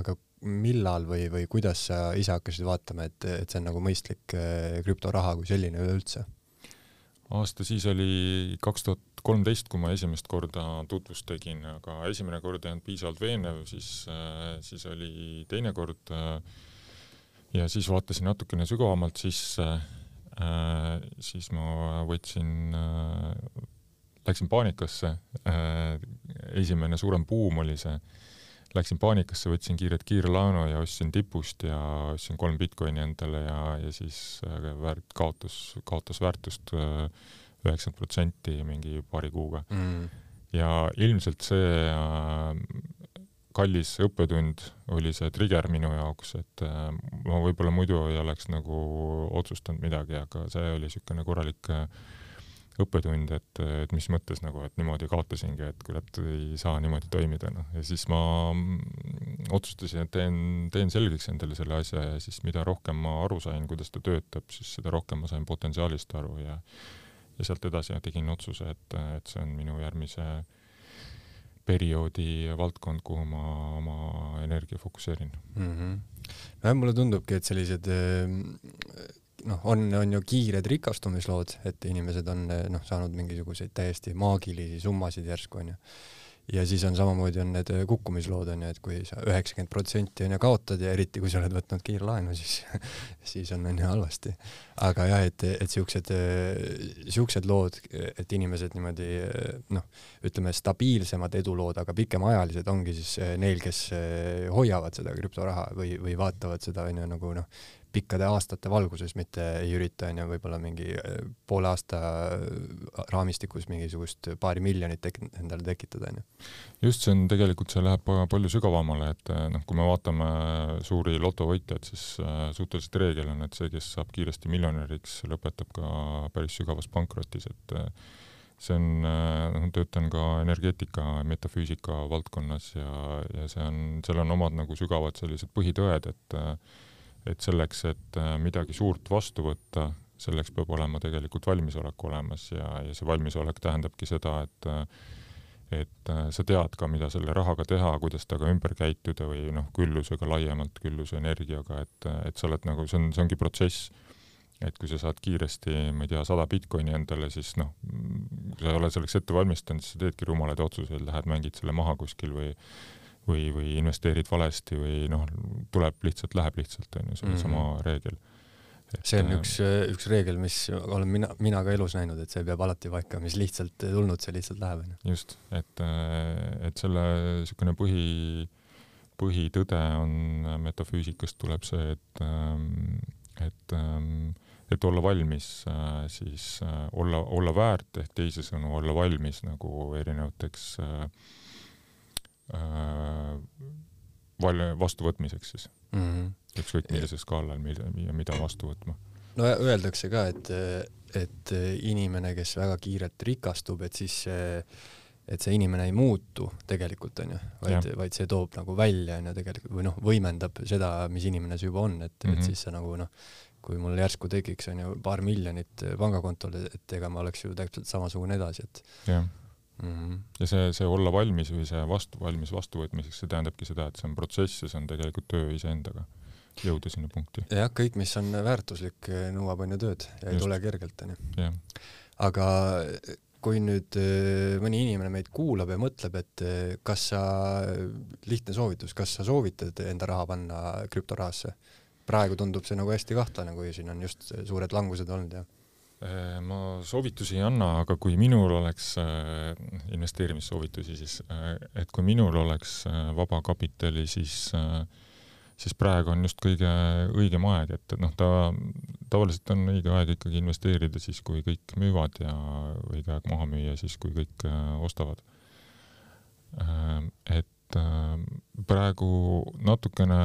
aga millal või, või kuidas sa ise hakkasid vaatama, et, et see on nagu mõistlik krüptoraha kui selline üleüldse? aasta siis oli kaks tuhat kolmteist, kui ma esimest korda tutvust tegin, aga esimene kord ei olnud piisavalt veenev, siis, siis oli teine kord ja siis vaatasin natukene sügavamalt sisse, siis ma võtsin, läksin paanikasse, esimene suurem buum oli see. Läksin paanikasse, võtsin kiiret kiirlaenu ja ostsin tipust ja ostsin kolm Bitcoini endale ja, ja siis äh, väärt-, kaotas, kaotas väärtust äh, üheksakümmend protsenti mingi paari kuuga. Mm.. ja ilmselt see äh, kallis õppetund oli see trigger minu jaoks, et ma võib-olla muidu ei oleks nagu otsustanud midagi, aga see oli niisugune korralik äh, õppetund, et, et mis mõttes nagu, et niimoodi kaotasingi, et kurat, ei saa niimoodi toimida, noh, ja siis ma mm, otsustasin, et teen, teen selgeks endale selle asja ja siis mida rohkem ma aru sain, kuidas ta töötab, siis seda rohkem ma sain potentsiaalist aru ja ja sealt edasi tegin otsuse, et, et see on minu järgmise perioodi valdkond, kuhu ma oma energia fokusseerin mm. -hmm. no mulle tundubki, et sellised noh, on, on ju kiired rikastumislood, et inimesed on noh, saanud mingisuguseid täiesti maagilisi summasid järsku onju. Ja siis on samamoodi on need kukkumislood onju, et kui sa üheksakümmend protsenti onju kaotad ja eriti kui sa oled võtnud kiirlaenu, siis siis on onju halvasti. aga jah, et, et siuksed, siuksed lood, et inimesed niimoodi noh, ütleme stabiilsemad edulood, aga pikemaajalised ongi siis neil, kes hoiavad seda krüptoraha või, või vaatavad seda onju nagu noh, pikkade aastate valguses, mitte ei ürita onju võib-olla mingi äh, poole aasta raamistikus mingisugust paari miljonit tek endale tekitada onju. just, see on tegelikult, see läheb palju sügavamale, et noh, kui me vaatame suuri lotovõitjaid, siis suhteliselt reegel on, et see, kes saab kiiresti miljonäriks, lõpetab ka päris sügavas pankrotis, et see on, noh, töötan ka energeetika, metafüüsika valdkonnas ja, ja see on, seal on omad nagu sügavad sellised põhitõed, et et selleks, et midagi suurt vastu võtta, selleks peab olema tegelikult valmisolek olemas ja, ja see valmisolek tähendabki seda, et et sa tead ka, mida selle rahaga teha, kuidas temaga ümber käituda või noh, küllusega laiemalt, külluse energiaga, et, et sa oled nagu, see on, see ongi protsess. Et kui sa saad kiiresti, ma ei tea, sada Bitcoini endale, siis noh, kui sa ei ole selleks ette valmistanud, siis sa teedki rumalaid otsuseid, lähed mängid selle maha kuskil või või, või investeerid valesti või noh, tuleb lihtsalt, läheb lihtsalt, on ju, see on mm -hmm. sama reegel. see on äh, üks, üks reegel, mis olen mina, mina ka elus näinud, et see peab alati paika, mis lihtsalt tulnud, see lihtsalt läheb, on ju. just, et, et selle niisugune põhi, põhitõde on metafüüsikast tuleb see, et, et et olla valmis äh, siis äh, olla, olla väärt ehk teisisõnu olla valmis nagu erinevateks äh, äh, val-, vastuvõtmiseks siis mm -hmm. ükskõik millisel skaalal, mida, mida vastu võtma. no öeldakse ka, et, et inimene, kes väga kiirelt rikastub, et siis see et see inimene ei muutu tegelikult onju, vaid, vaid see toob nagu välja onju tegelikult või noh, võimendab seda, mis inimene see juba on, et mm, -hmm. et mhm. siis sa nagu noh, kui mul järsku tekiks, on ju, paar miljonit pangakontol, et ega ma oleks ju täpselt samasugune edasi, et jah mm -hmm. ja see, see olla valmis või see vastu, valmis vastuvõtmiseks, see tähendabki seda, et see on protsess ja see on tegelikult töö iseendaga, jõuda sinna punkti. jah, kõik, mis on väärtuslik, nõuab on ju tööd ja ei Just. tule kergelt, on ju. aga kui nüüd äh, mõni inimene meid kuulab ja mõtleb, et äh, kas sa, lihtne soovitus, kas sa soovitad enda raha panna krüptorahasse? praegu tundub see nagu hästi kahtlane, kui siin on just suured langused olnud ja ma soovitusi ei anna, aga kui minul oleks äh, investeerimissoovitusi, siis äh, et kui minul oleks vaba kapitali, siis siis praegu on just kõige õigem aeg, et noh, ta tavaliselt on õige aeg ikkagi investeerida siis, kui kõik müüvad ja õige aeg maha müüa siis, kui kõik ostavad. et äh, praegu natukene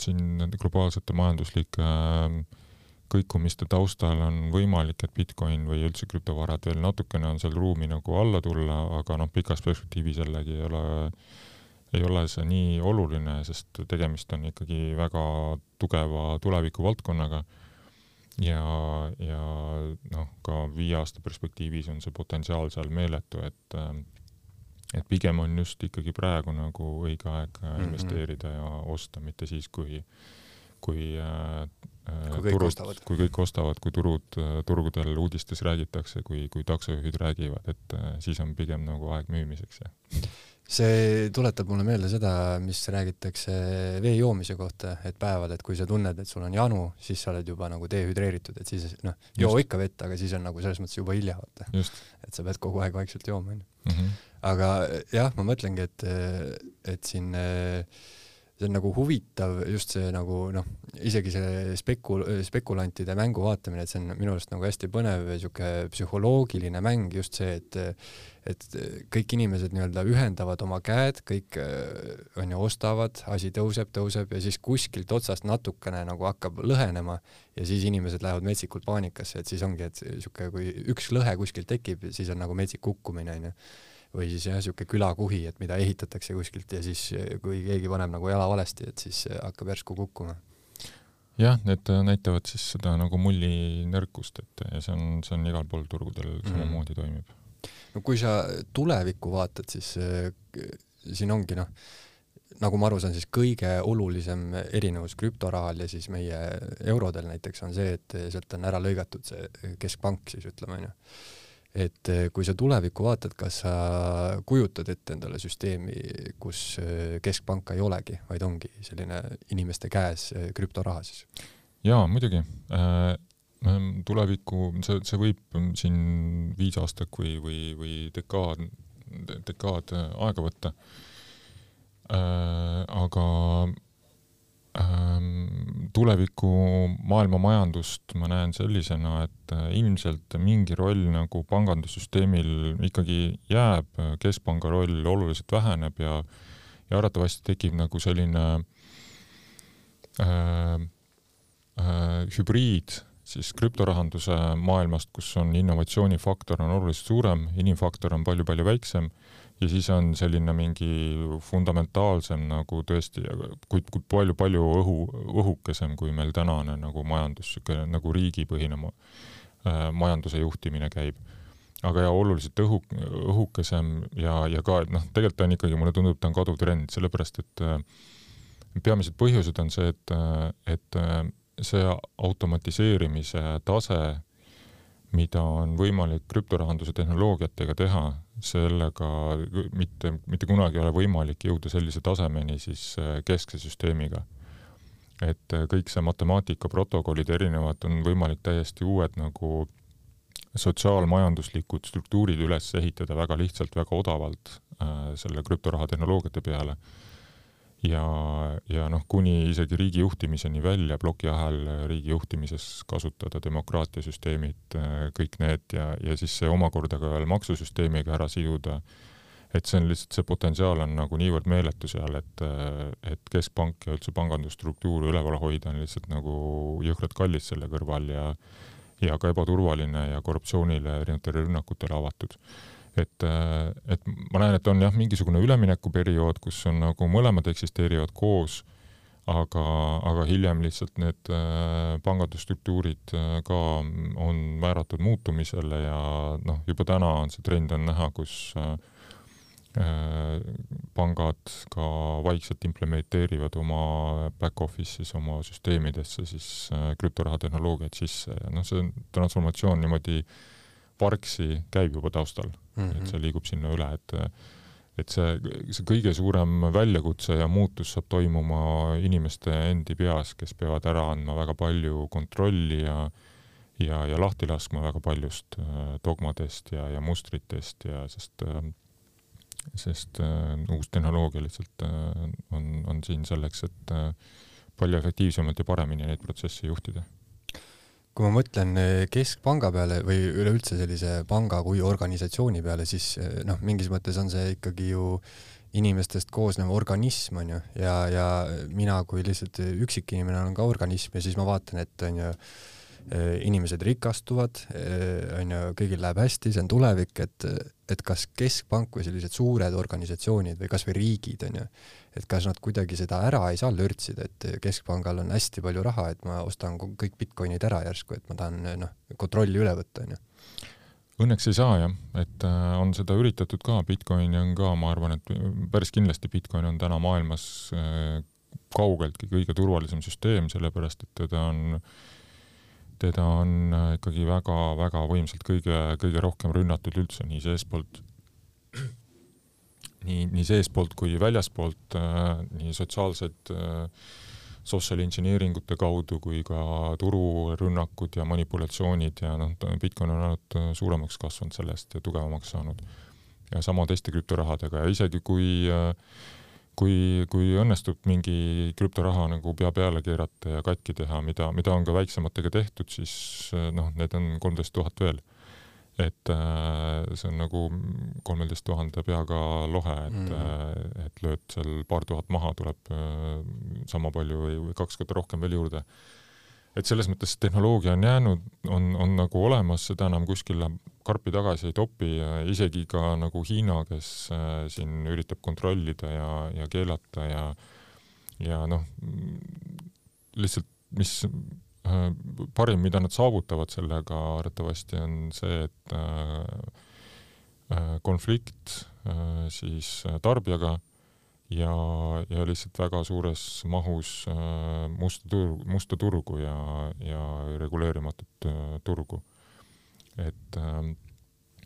siin globaalsete majanduslike äh, kõikumiste taustal on võimalik, et Bitcoin või üldse krüptovarad veel natukene on seal ruumi nagu alla tulla, aga noh, pikas perspektiivis jällegi ei ole, ei ole see nii oluline, sest tegemist on ikkagi väga tugeva tulevikuvaldkonnaga ja, ja noh, ka viie aasta perspektiivis on see potentsiaal seal meeletu, et et pigem on just ikkagi praegu nagu õige aeg mm -hmm. investeerida ja osta, mitte siis, kui, kui äh, kui kõik turud, ostavad. kui kõik ostavad, kui turud, turgudel uudistes räägitakse, kui, kui taksojuhid räägivad, et äh, siis on pigem nagu aeg müümiseks ja see tuletab mulle meelde seda, mis räägitakse vee joomise kohta, et päeval, et kui sa tunned, et sul on janu, siis sa oled juba nagu dehüdreeritud, et siis noh, joo ikka vett, aga siis on nagu selles mõttes juba hilja, vaata. et sa pead kogu aeg vaikselt jooma, onju. Mhm aga jah, ma mõtlengi, et, et siin see on nagu huvitav just see nagu noh, isegi see spekul-, spekulantide mängu vaatamine, et see on minu arust nagu hästi põnev sihuke psühholoogiline mäng, just see, et et kõik inimesed nii-öelda ühendavad oma käed, kõik on ju ostavad, asi tõuseb, tõuseb ja siis kuskilt otsast natukene nagu hakkab lõhenema ja siis inimesed lähevad metsikult paanikasse, et siis ongi, et sihuke, kui üks lõhe kuskilt tekib, siis on nagu metsik kukkumine onju või siis jah, niisugune külakuhi, et mida ehitatakse kuskilt ja siis kui keegi paneb nagu jala valesti, et siis hakkab järsku kukkuma. jah, need näitavad siis seda nagu mulli nõrkust, et ja see on, see on igal pool turgudel samamoodi mm. toimib. no kui sa tulevikku vaatad, siis äh, siin ongi noh, nagu ma aru saan, siis kõige olulisem erinevus krüptorahal ja siis meie eurodel näiteks on see, et sealt on ära lõigatud see keskpank siis ütleme onju et eh, kui sa tulevikku vaatad, kas sa kujutad ette endale süsteemi, kus eh, keskpanka ei olegi, vaid ongi selline inimeste käes eh, krüptoraha siis? jaa, muidugi äh,. tulevikku, see, see võib siin viis aastat või, või, või dekaad, dekaad aega võtta äh,. aga tuleviku maailma majandust ma näen sellisena, et äh, ilmselt mingi roll nagu pangandussüsteemil ikkagi jääb, keskpanga roll oluliselt väheneb ja ja arvatavasti tekib nagu selline äh, äh, hübriid siis krüptorahanduse maailmast, kus on innovatsioonifaktor on oluliselt suurem, inimfaktor on palju-palju väiksem ja siis on selline mingi fundamentaalsem nagu tõesti, kuid, kuid palju-palju õhu, õhukesem kui meil tänane nagu majandus, niisugune nagu riigipõhine ma, äh, majanduse juhtimine käib. aga ja oluliselt õhu, õhukesem ja, ja ka, et noh, tegelikult ta on ikkagi, mulle tundub, ta on kaduv trend, sellepärast et äh, peamised põhjused on see, et, äh, et äh, see automatiseerimise tase mida on võimalik krüptorahanduse tehnoloogiatega teha, sellega mitte, mitte kunagi ei ole võimalik jõuda sellise tasemeni siis äh, keskse süsteemiga. et äh, kõik see matemaatika, protokollid erinevad, on võimalik täiesti uued nagu sotsiaalmajanduslikud struktuurid üles ehitada väga lihtsalt, väga odavalt äh, selle krüptoraha tehnoloogiate peale ja, ja noh, kuni isegi riigi juhtimiseni välja, plokiahel riigi juhtimises kasutada demokraatiasüsteemid, kõik need ja, ja siis see omakorda ka veel maksusüsteemiga ära siduda. et see on lihtsalt, see potentsiaal on nagu niivõrd meeletu seal, et, et keskpank ja üldse pangandusstruktuur üleval hoida on lihtsalt nagu jõhkralt kallis selle kõrval ja ja ka ebaturvaline ja korruptsioonile, erinevatele rünnakutele avatud et, äh, et ma näen, et on jah, mingisugune üleminekuperiood, kus on nagu mõlemad eksisteerivad koos, aga, aga hiljem lihtsalt need äh, pangandusstruktuurid äh, ka on määratud muutumisele ja noh, juba täna on see trend on näha, kus pangad ka vaikselt implementeerivad oma back-office'is, oma süsteemidesse siis krüptoraha tehnoloogiat sisse ja noh, see transformatsioon niimoodi Parksi käib juba taustal mm, -hmm. et see liigub sinna üle, et et see, see kõige suurem väljakutse ja muutus saab toimuma inimeste endi peas, kes peavad ära andma väga palju kontrolli ja ja, ja lahti laskma väga paljust äh, dogmadest ja, ja mustritest ja sest äh, sest äh, uus tehnoloogia lihtsalt on, on siin selleks, et palju efektiivsemalt ja paremini neid protsesse juhtida kui ma mõtlen eh, keskpanga peale või üleüldse sellise panga kui organisatsiooni peale, siis eh, noh, mingis mõttes on see ikkagi ju inimestest koosnev organism onju ja, ja mina kui lihtsalt üksikinimene olen ka organism ja siis ma vaatan, et onju eh, inimesed rikastuvad, onju, kõigil läheb hästi, see on tulevik, et, et kas keskpank või sellised suured organisatsioonid või kasvõi riigid onju et kas nad kuidagi seda ära ei saa lörtsida, et keskpangal on hästi palju raha, et ma ostan kõik Bitcoinid ära järsku, et ma tahan noh, kontrolli üle võtta, onju. Õnneks ei saa jah, et äh, on seda üritatud ka, Bitcoini on ka, ma arvan, et päris kindlasti Bitcoin on täna maailmas äh, kaugeltki kõige turvalisem süsteem, sellepärast et teda on teda on äh, ikkagi väga-väga võimsalt kõige, kõige rohkem rünnatud üldse nii seestpoolt nii, nii seestpoolt kui väljaspoolt äh,, nii sotsiaalsed äh, social engineering ute kaudu kui ka tururünnakud ja manipulatsioonid ja noh, Bitcoin on ainult suuremaks kasvanud sellest ja tugevamaks saanud. ja sama teiste krüptorahadega ja isegi kui äh, kui, kui õnnestub mingi krüptoraha nagu pea peale keerata ja katki teha, mida, mida on ka väiksematega tehtud, siis noh, need on kolmteist tuhat veel et äh, see on nagu kolmeteist tuhande peaga lohe, et mm., et lööd seal paar tuhat maha, tuleb äh, sama palju või, või kaks korda rohkem veel juurde. Et selles mõttes tehnoloogia on jäänud, on, on nagu olemas, seda enam kuskile karpi tagasi ei topi ja isegi ka nagu Hiina, kes äh, siin üritab kontrollida ja, ja keelata ja ja noh, lihtsalt mis Äh, parim, mida nad saavutavad sellega arvatavasti on see, et äh, konflikt siis tarbijaga ja, ja lihtsalt väga suures mahus musta turgu, musta turgu ja, ja reguleerimatut turgu. et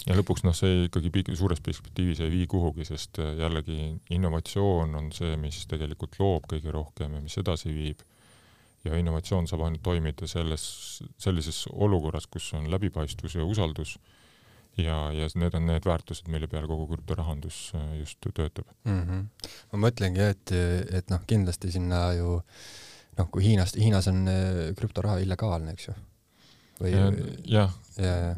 ja lõpuks noh, see ikkagi suures perspektiivis ei vii kuhugi, sest jällegi innovatsioon on see, mis tegelikult loob kõige rohkem ja mis edasi viib ja innovatsioon saab ainult toimida selles, sellises olukorras, kus on läbipaistvus ja usaldus ja, ja need on need väärtused, mille peal kogu krüptorahandus äh, just töötab mm. -hmm. ma mõtlengi et, et noh, kindlasti sinna ju noh, kui Hiinast, Hiinas on krüptoraha illegaalne, eks ju? või jah ja, ja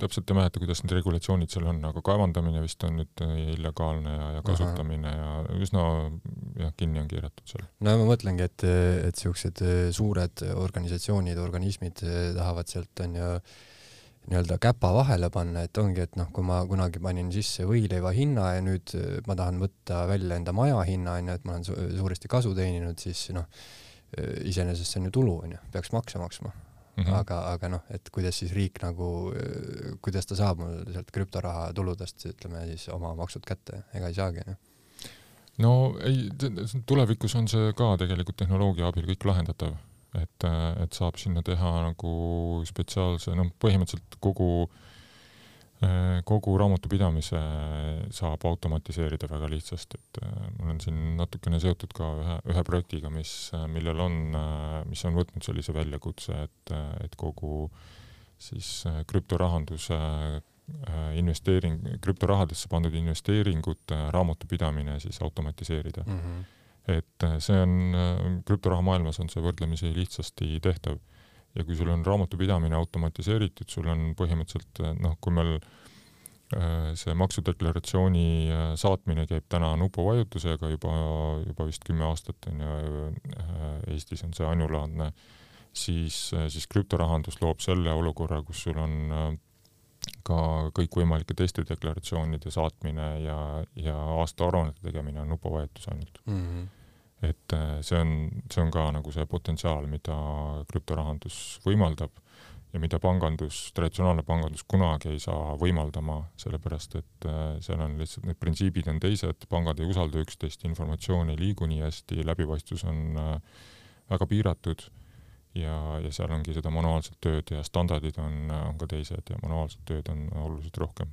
täpselt ei mäleta, kuidas need regulatsioonid seal on, aga kaevandamine vist on nüüd äh, illegaalne ja, ja kasutamine Aha. ja üsna jah, kinni on keeratud seal. no ma mõtlengi, et, et siuksed äh, suured organisatsioonid, organismid äh, tahavad sealt onju nii-öelda käpa vahele panna, et ongi, et noh, kui ma kunagi panin sisse võileiva hinna ja nüüd ma tahan võtta välja enda maja hinna onju, et ma olen su suuresti kasu teeninud, siis noh, iseenesest see on ju tulu onju, peaks makse maksma. Mm, -hmm. aga, aga noh, et kuidas siis riik nagu, kuidas ta saab mul sealt krüptoraha tuludest, ütleme siis oma maksud kätte, ega ei saagi, noh. No ei, tulevikus on see ka tegelikult tehnoloogia abil kõik lahendatav, et, et saab sinna teha nagu spetsiaalse, noh, põhimõtteliselt kogu äh, Äh, kogu raamatupidamise saab automatiseerida väga lihtsasti, et äh, ma olen siin natukene seotud ka ühe, ühe projektiga, mis, millel on, mis on võtnud sellise väljakutse, et, et kogu siis krüptorahanduse investeering, krüptorahadesse pandud investeeringute raamatupidamine siis automatiseerida mm. -hmm. Et see on, krüptoraha maailmas on see võrdlemisi lihtsasti tehtav. Ja kui sul on raamatupidamine automatiseeritud, sul on põhimõtteliselt noh, kui meil äh, see maksudeklaratsiooni äh, saatmine käib täna nupuvajutusega juba, juba vist kümme aastat on ju, äh, Eestis on see ainulaadne, siis, siis krüptorahandus loob selle olukorra, kus sul on ka kõikvõimalike teiste deklaratsioonide saatmine ja, ja aastaaruannete tegemine on nupuvajutus ainult mm. -hmm et äh, see on, see on ka nagu see potentsiaal, mida krüptorahandus võimaldab ja mida pangandus, traditsionaalne pangandus kunagi ei saa võimaldama, sellepärast et äh, seal on lihtsalt, need printsiibid on teised, pangad ei usalda üksteist, informatsioon ei liigu nii hästi, läbipaistvus on äh, väga piiratud ja, ja seal ongi seda manuaalset tööd ja standardid on, on ka teised ja manuaalset tööd on oluliselt rohkem.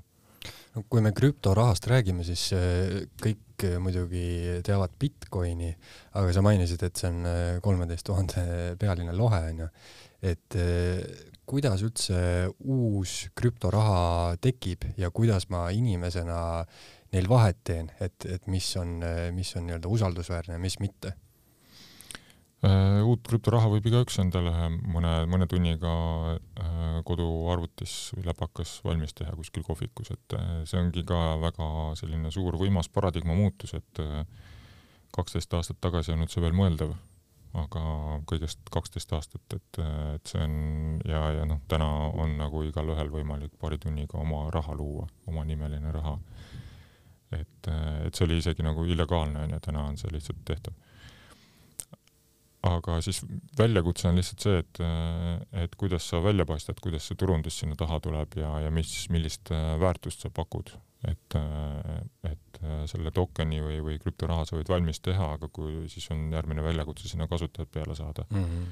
No kui me krüptorahast räägime, siis äh, kõik äh, muidugi teavad Bitcoini, aga sa mainisid, et see on äh, kolmeteist tuhande pealine lohe onju. et kuidas üldse uus krüptoraha tekib ja kuidas ma inimesena neil vahet teen, et, et mis on, mis on nii-öelda usaldusväärne ja mis mitte uut krüptoraha võib igaüks endale mõne, mõne tunniga äh, koduarvutis või läpakas valmis teha kuskil kohvikus, et äh, see ongi ka väga selline suur võimas paradigma muutus, et kaksteist aastat tagasi ei olnud see veel mõeldav, aga kõigest kaksteist aastat, et, et see on ja, ja noh, täna on nagu igalühel võimalik paari tunniga oma raha luua, omanimeline raha. et, et see oli isegi nagu illegaalne onju, täna on see lihtsalt tehtav aga siis väljakutse on lihtsalt see, et, et kuidas sa välja paistad, kuidas see turundus sinna taha tuleb ja, ja mis, millist äh, väärtust sa pakud. et, äh, et äh, selle tokeni või, või krüptoraha sa võid valmis teha, aga kui siis on järgmine väljakutse sinna kasutajad peale saada mm. -hmm.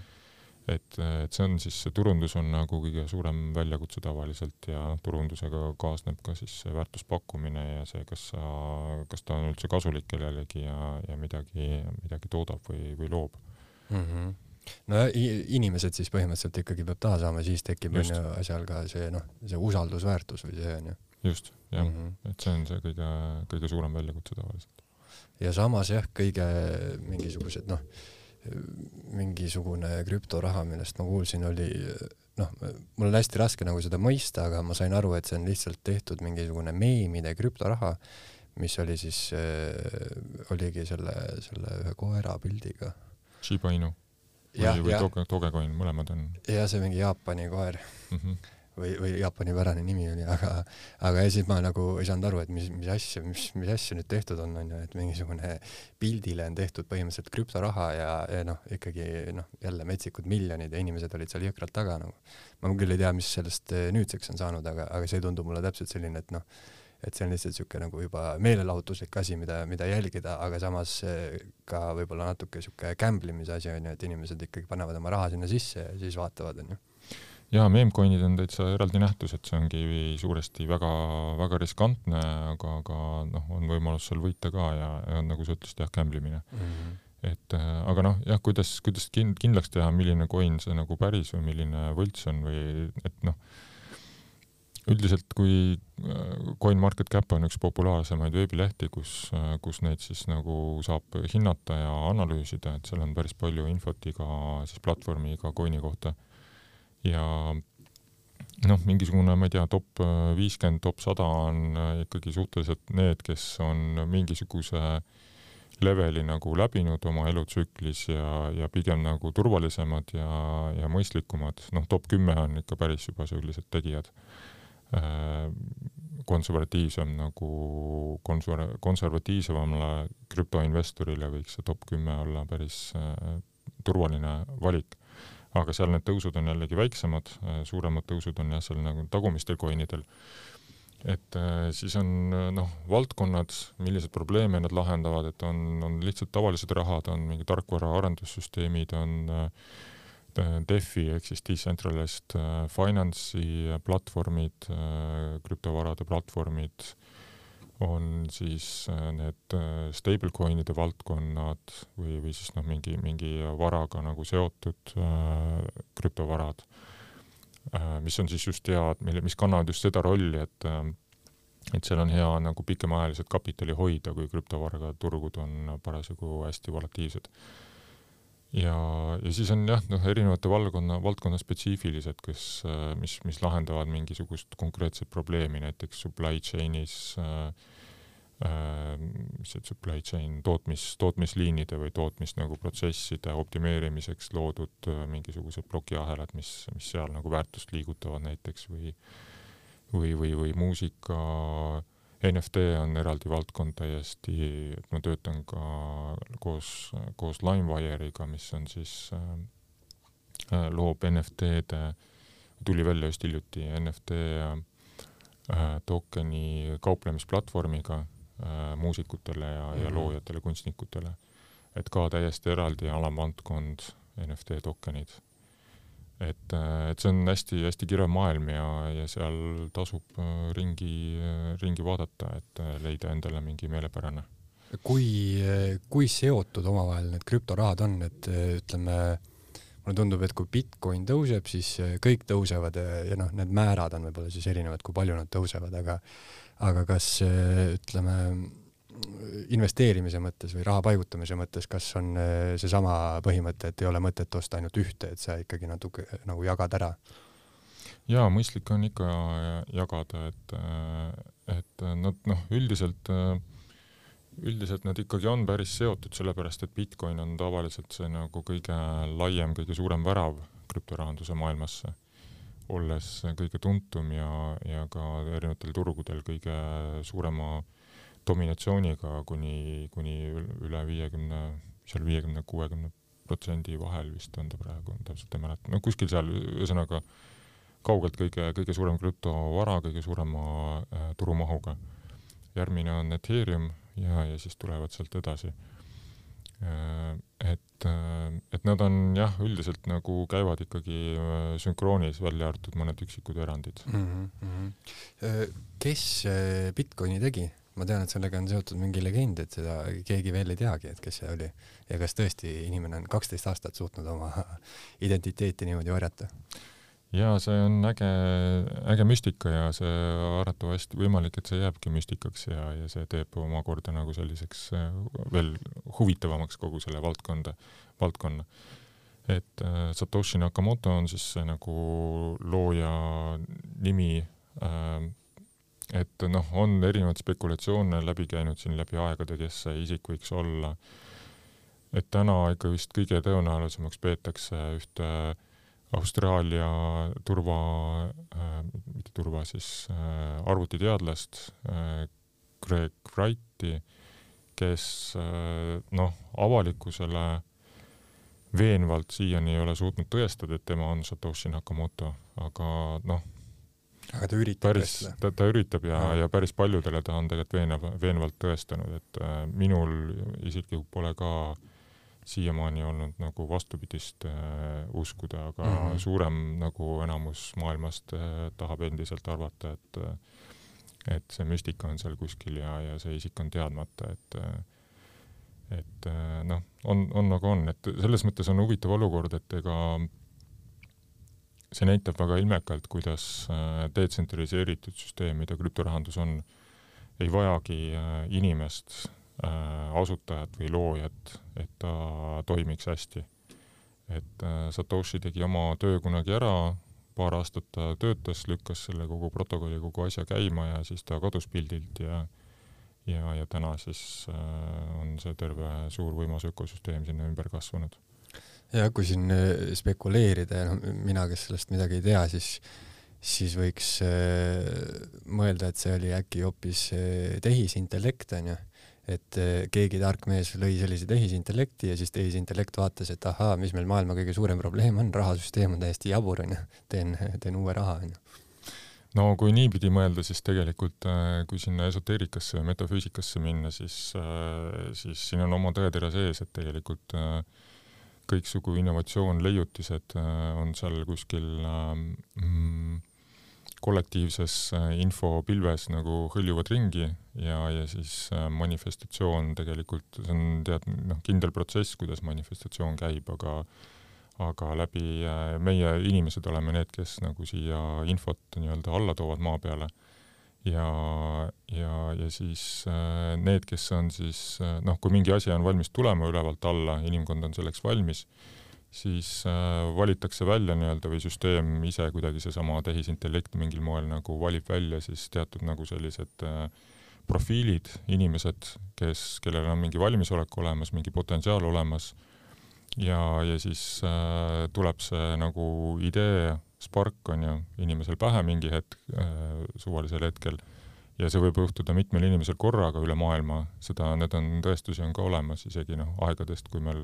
et, et see on siis, see turundus on nagu kõige suurem väljakutse tavaliselt ja turundusega kaasneb ka siis see väärtuspakkumine ja see, kas sa, kas ta on üldse kasulik kellelegi ja, ja midagi, midagi toodab või, või loob mm. -hmm no inimesed siis põhimõtteliselt ikkagi peab taha saama, siis tekib onju asjal ka see noh, see usaldusväärtus või see onju. just, jah mm, -hmm. et see on see kõige, kõige suurem väljakutse tavaliselt. ja samas jah, kõige mingisugused noh, mingisugune krüptoraha, millest ma kuulsin, oli noh, mul on hästi raske nagu seda mõista, aga ma sain aru, et see on lihtsalt tehtud mingisugune meemide krüptoraha, mis oli siis äh,, oligi selle, selle ühe koera pildiga Shiba Inu või, või Doge, Dogecoin, mõlemad on. ja see mingi Jaapani koer mm. -hmm. või, või Jaapani pärane nimi oli, aga, aga ja siis ma nagu ei saanud aru, et mis, mis asja, mis, mis asja nüüd tehtud on, onju, et mingisugune pildile on tehtud põhimõtteliselt krüptoraha ja, ja noh, ikkagi noh, jälle metsikud miljonid ja inimesed olid seal jõhkralt taga nagu. ma küll ei tea, mis sellest nüüdseks on saanud, aga, aga see tundub mulle täpselt selline, et noh et see on lihtsalt niisugune nagu juba meelelahutuslik asi, mida, mida jälgida, aga samas ka võib-olla natuke niisugune gamblemise asi on ju, et inimesed ikkagi panevad oma raha sinna sisse ja siis vaatavad, on ju jaa, meemcoin'id on täitsa eraldi nähtus, et see ongi suuresti väga, väga riskantne, aga, aga noh, on võimalus seal võita ka ja, ja nagu sa ütlesid, jah, gamblimine mm. -hmm et aga noh, jah, kuidas, kuidas kindlaks teha, milline coin see nagu päris või milline võlts on või et noh, üldiselt, kui CoinMarketCap on üks populaarsemaid veebilehti, kus, kus neid siis nagu saab hinnata ja analüüsida, et seal on päris palju infot iga siis platvormi, iga coin'i kohta. ja noh, mingisugune, ma ei tea, top viiskümmend, top sada on ikkagi suhteliselt need, kes on mingisuguse leveli nagu läbinud oma elutsüklis ja, ja pigem nagu turvalisemad ja, ja mõistlikumad, noh, top kümme on ikka päris juba sellised tegijad äh, konservatiivsem nagu konser-, konservatiivsemale krüptoinvestorile võiks see top kümme olla päris äh, turvaline valik aga seal need tõusud on jällegi väiksemad, äh, suuremad tõusud on jah, seal nagu tagumistel coinidel. et äh, siis on äh, noh, valdkonnad, milliseid probleeme nad lahendavad, et on, on lihtsalt tavalised rahad, on mingi tarkvara arendussüsteemid, on DeFi ehk siis Decentralized Finance'i platvormid, krüptovarade platvormid on siis need stablecoin'ide valdkonnad või, või siis noh, mingi, mingi varaga nagu seotud krüptovarad mis on siis just head, mille, mis kannavad just seda rolli, et et seal on hea nagu pikemaajaliselt kapitali hoida, kui krüptovaraga turgud on parasjagu hästi volatiilsed. Ja, ja siis on jah, noh, erinevate valdkonna, valdkonna spetsiifilised, kes, äh, mis, mis lahendavad mingisugust konkreetset probleemi, näiteks supply chain'is äh, mis see supply chain, tootmis, tootmisliinide või tootmis nagu protsesside optimeerimiseks loodud äh, mingisugused plokiahelad, mis, mis seal nagu väärtust liigutavad näiteks või või, või, või muusika, NFT on eraldi valdkond täiesti, et ma töötan ka koos, koos LimeWire'iga, mis on siis äh,, äh loob NFT-de, tuli välja just hiljuti NFT äh, tokeni kauplemisplatvormiga äh, muusikutele ja mm, -hmm. ja mhm. loojatele, kunstnikutele. et ka täiesti eraldi alamvaldkond NFT tokenid. Et, äh, et see on hästi-hästi kirev maailm ja, ja seal tasub äh, ringi, äh, ringi vaadata, et leida endale mingi meelepärane. kui, kui seotud omavahel need krüptorahad on, et ütleme, mulle tundub, et kui Bitcoin tõuseb, siis kõik tõusevad ja noh, need määrad on võib-olla siis erinevad, kui palju nad tõusevad, aga aga kas ütleme, investeerimise mõttes või raha paigutamise mõttes, kas on eh, seesama põhimõte, et ei ole mõtet osta ainult ühte, et sa ikkagi natuke nagu jagad ära? jaa, mõistlik on ikka jagada, et, et nad noh, üldiselt, üldiselt nad ikkagi on päris seotud, sellepärast et Bitcoin on tavaliselt see nagu kõige laiem, kõige suurem värav krüptorahanduse maailmasse olles kõige tuntum ja, ja ka erinevatel turgudel kõige suurema dominatsiooniga kuni, kuni üle viiekümne, seal viiekümne, kuuekümne protsendi vahel vist on ta praegu, täpselt ei mäleta, no kuskil seal, ühesõnaga kaugelt kõige, kõige suurem krüptovara, kõige suurema äh, turumahuga. järgmine on Ethereum ja, ja siis tulevad sealt edasi Äh, et, äh, et nad on jah, üldiselt nagu käivad ikkagi äh, sünkroonis, välja arvatud mõned üksikud erandid mm. -hmm. kes Bitcoini tegi? Ma tean, et sellega on seotud mingi legend, et seda keegi veel ei teagi, et kes see oli ja kas tõesti inimene on kaksteist aastat suutnud oma identiteeti niimoodi varjata ja see on äge, äge müstika ja see arvatavasti võimalik, et see jääbki müstikaks ja, ja see teeb omakorda nagu selliseks äh, veel huvitavamaks kogu selle valdkonda, valdkonna. et äh, Satoshi Nakamoto on siis nagu looja nimi äh,. Et noh, on erinevaid spekulatsioone läbi käinud siin läbi aegade, kes see isik võiks olla. et täna ikka vist kõige tõenäolisemaks peetakse ühte Austraalia turva äh,, mitte turva, siis äh, arvutiteadlast äh, Greg Wrighti, kes äh, noh, avalikkusele veenvalt siiani ei ole suutnud tõestada, et tema on Satoshi Nakamoto, aga noh, aga ta üritab päris, ta, ta üritab ja, ja päris paljudele ta on tegelikult veenev, veenvalt tõestanud, et äh, minul isiklikult pole ka siiamaani olnud nagu vastupidist äh, uskuda, aga mm -hmm. suurem nagu enamus maailmast äh, tahab endiselt arvata, et äh, et see müstika on seal kuskil ja, ja see isik on teadmata, et äh, et äh, noh, on, on nagu on, et selles mõttes on huvitav olukord, et ega see näitab väga ilmekalt, kuidas äh, detsentraliseeritud süsteem, mida krüptorahandus on, ei vajagi äh, inimest, asutajat või loojat, et ta toimiks hästi. et Satoshi tegi oma töö kunagi ära, paar aastat ta töötas, lükkas selle kogu protokolli, kogu asja käima ja siis ta kadus pildilt ja ja, ja täna siis äh, on see terve suur võimas ökosüsteem sinna ümber kasvanud. Ja kui siin äh, spekuleerida ja noh, mina, kes sellest midagi ei tea, siis siis võiks äh, mõelda, et see oli äkki hoopis äh, tehisintellekt onju, et keegi tark mees lõi sellise tehisintellekti ja siis tehisintellekt vaatas, et ahaa, mis meil maailma kõige suurem probleem on, rahasüsteem on täiesti jabur onju, teen, teen uue raha onju. No kui niipidi mõelda, siis tegelikult kui sinna esoteerikasse ja metafüüsikasse minna, siis, siis siin on oma tõetera sees, et tegelikult äh, kõiksugu innovatsioon, leiutised on seal kuskil mm, kollektiivses infopilves nagu hõljuvad ringi ja, ja siis manifestatsioon tegelikult, see on tead, noh, kindel protsess, kuidas manifestatsioon käib, aga aga läbi äh, meie inimesed oleme need, kes nagu siia infot nii-öelda alla toovad maa peale. Ja, ja, ja siis äh, need, kes on siis äh, noh, kui mingi asi on valmis tulema ülevalt alla, inimkond on selleks valmis, siis valitakse välja nii-öelda või süsteem ise kuidagi seesama tehisintellekt mingil moel nagu valib välja siis teatud nagu sellised profiilid, inimesed, kes, kellel on mingi valmisolek olemas, mingi potentsiaal olemas. Ja, ja siis äh, tuleb see nagu idee, spark on ju, inimesel pähe mingi hetk äh,, suvalisel hetkel, ja see võib juhtuda mitmel inimesel korraga üle maailma, seda, need on, tõestusi on ka olemas isegi noh, aegadest, kui meil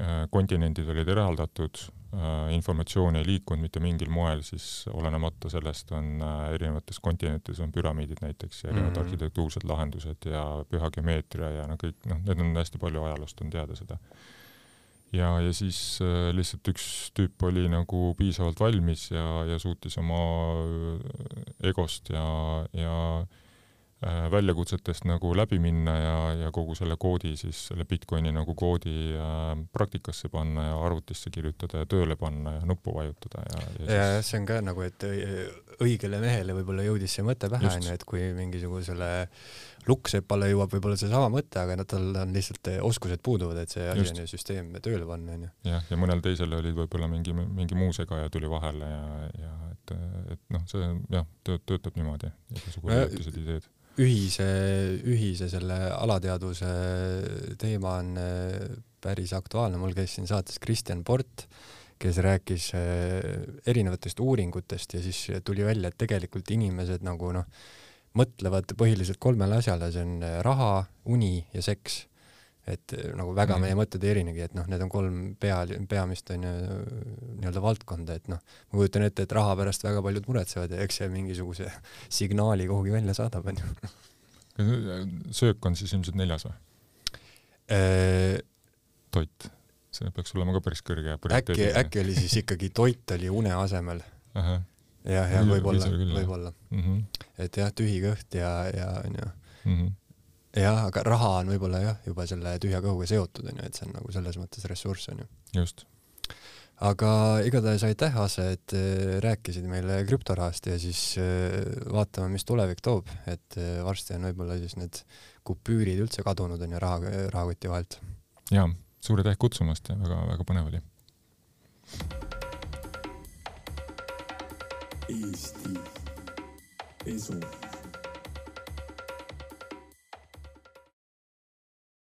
äh, kontinendid olid eraldatud äh,, informatsioon ei liikunud mitte mingil moel, siis olenemata sellest on erinevates kontinentides on püramiidid näiteks ja erinevad mm -hmm. arhitektuursed lahendused ja püha geomeetria ja no kõik, noh, need on hästi palju ajaloost on teada seda ja, ja siis äh, lihtsalt üks tüüp oli nagu piisavalt valmis ja, ja suutis oma äh, egost ja, ja väljakutsetest nagu läbi minna ja, ja kogu selle koodi siis, selle Bitcoini nagu koodi äh, praktikasse panna ja arvutisse kirjutada ja tööle panna ja nuppu vajutada ja, ja, ja siis... see on ka nagu, et õigele mehele võib-olla jõudis see mõte pähe, onju, et kui mingisugusele lukksepale jõuab võib-olla seesama mõte, aga no tal on lihtsalt oskused puuduvad, et see asi on ju süsteem tööle panna, onju. jah, ja mõnel teisel oli võib-olla mingi, mingi muu segaja tuli vahele ja, ja et, et noh, see jah, tööt-, töötab niimoodi, igasugused ideed. Ühise, ühise selle alateadvuse teema on eh, päris aktuaalne, mul käis siin saates Kristjan Port, kes rääkis eh, erinevatest uuringutest ja siis tuli välja, et tegelikult inimesed nagu noh, mõtlevad põhiliselt kolmele asjale, see on äh, raha, uni ja seks. Et äh, nagu väga mm. meie mõtted ei erinegi, et noh, need on kolm pea, peamist onju nii-öelda valdkonda, et noh, ma kujutan ette, et raha pärast väga paljud muretsevad ja eks see mingisuguse signaali kuhugi välja saadab, onju. söök on siis ilmselt neljas või? Äh, toit, see peaks olema ka päris kõrge. äkki, äkki oli siis ikkagi toit oli une asemel jah, jah, võib-olla, võib-olla mm. -hmm. et jah, tühi kõht ja, ja onju mm -hmm. Jah, aga raha on võib-olla jah, juba selle tühja kõhuga seotud onju, et see on nagu selles mõttes ressurss onju. just. aga igatahes aitäh, Ase, et äh, rääkisid meile krüptorahast ja siis äh, vaatame, mis tulevik toob, et äh, varsti on võib-olla siis need kupüürid üldse kadunud onju raha, rahakoti vahelt. jaa, suur aitäh kutsumast ja väga-väga põnev oli. Eesti esu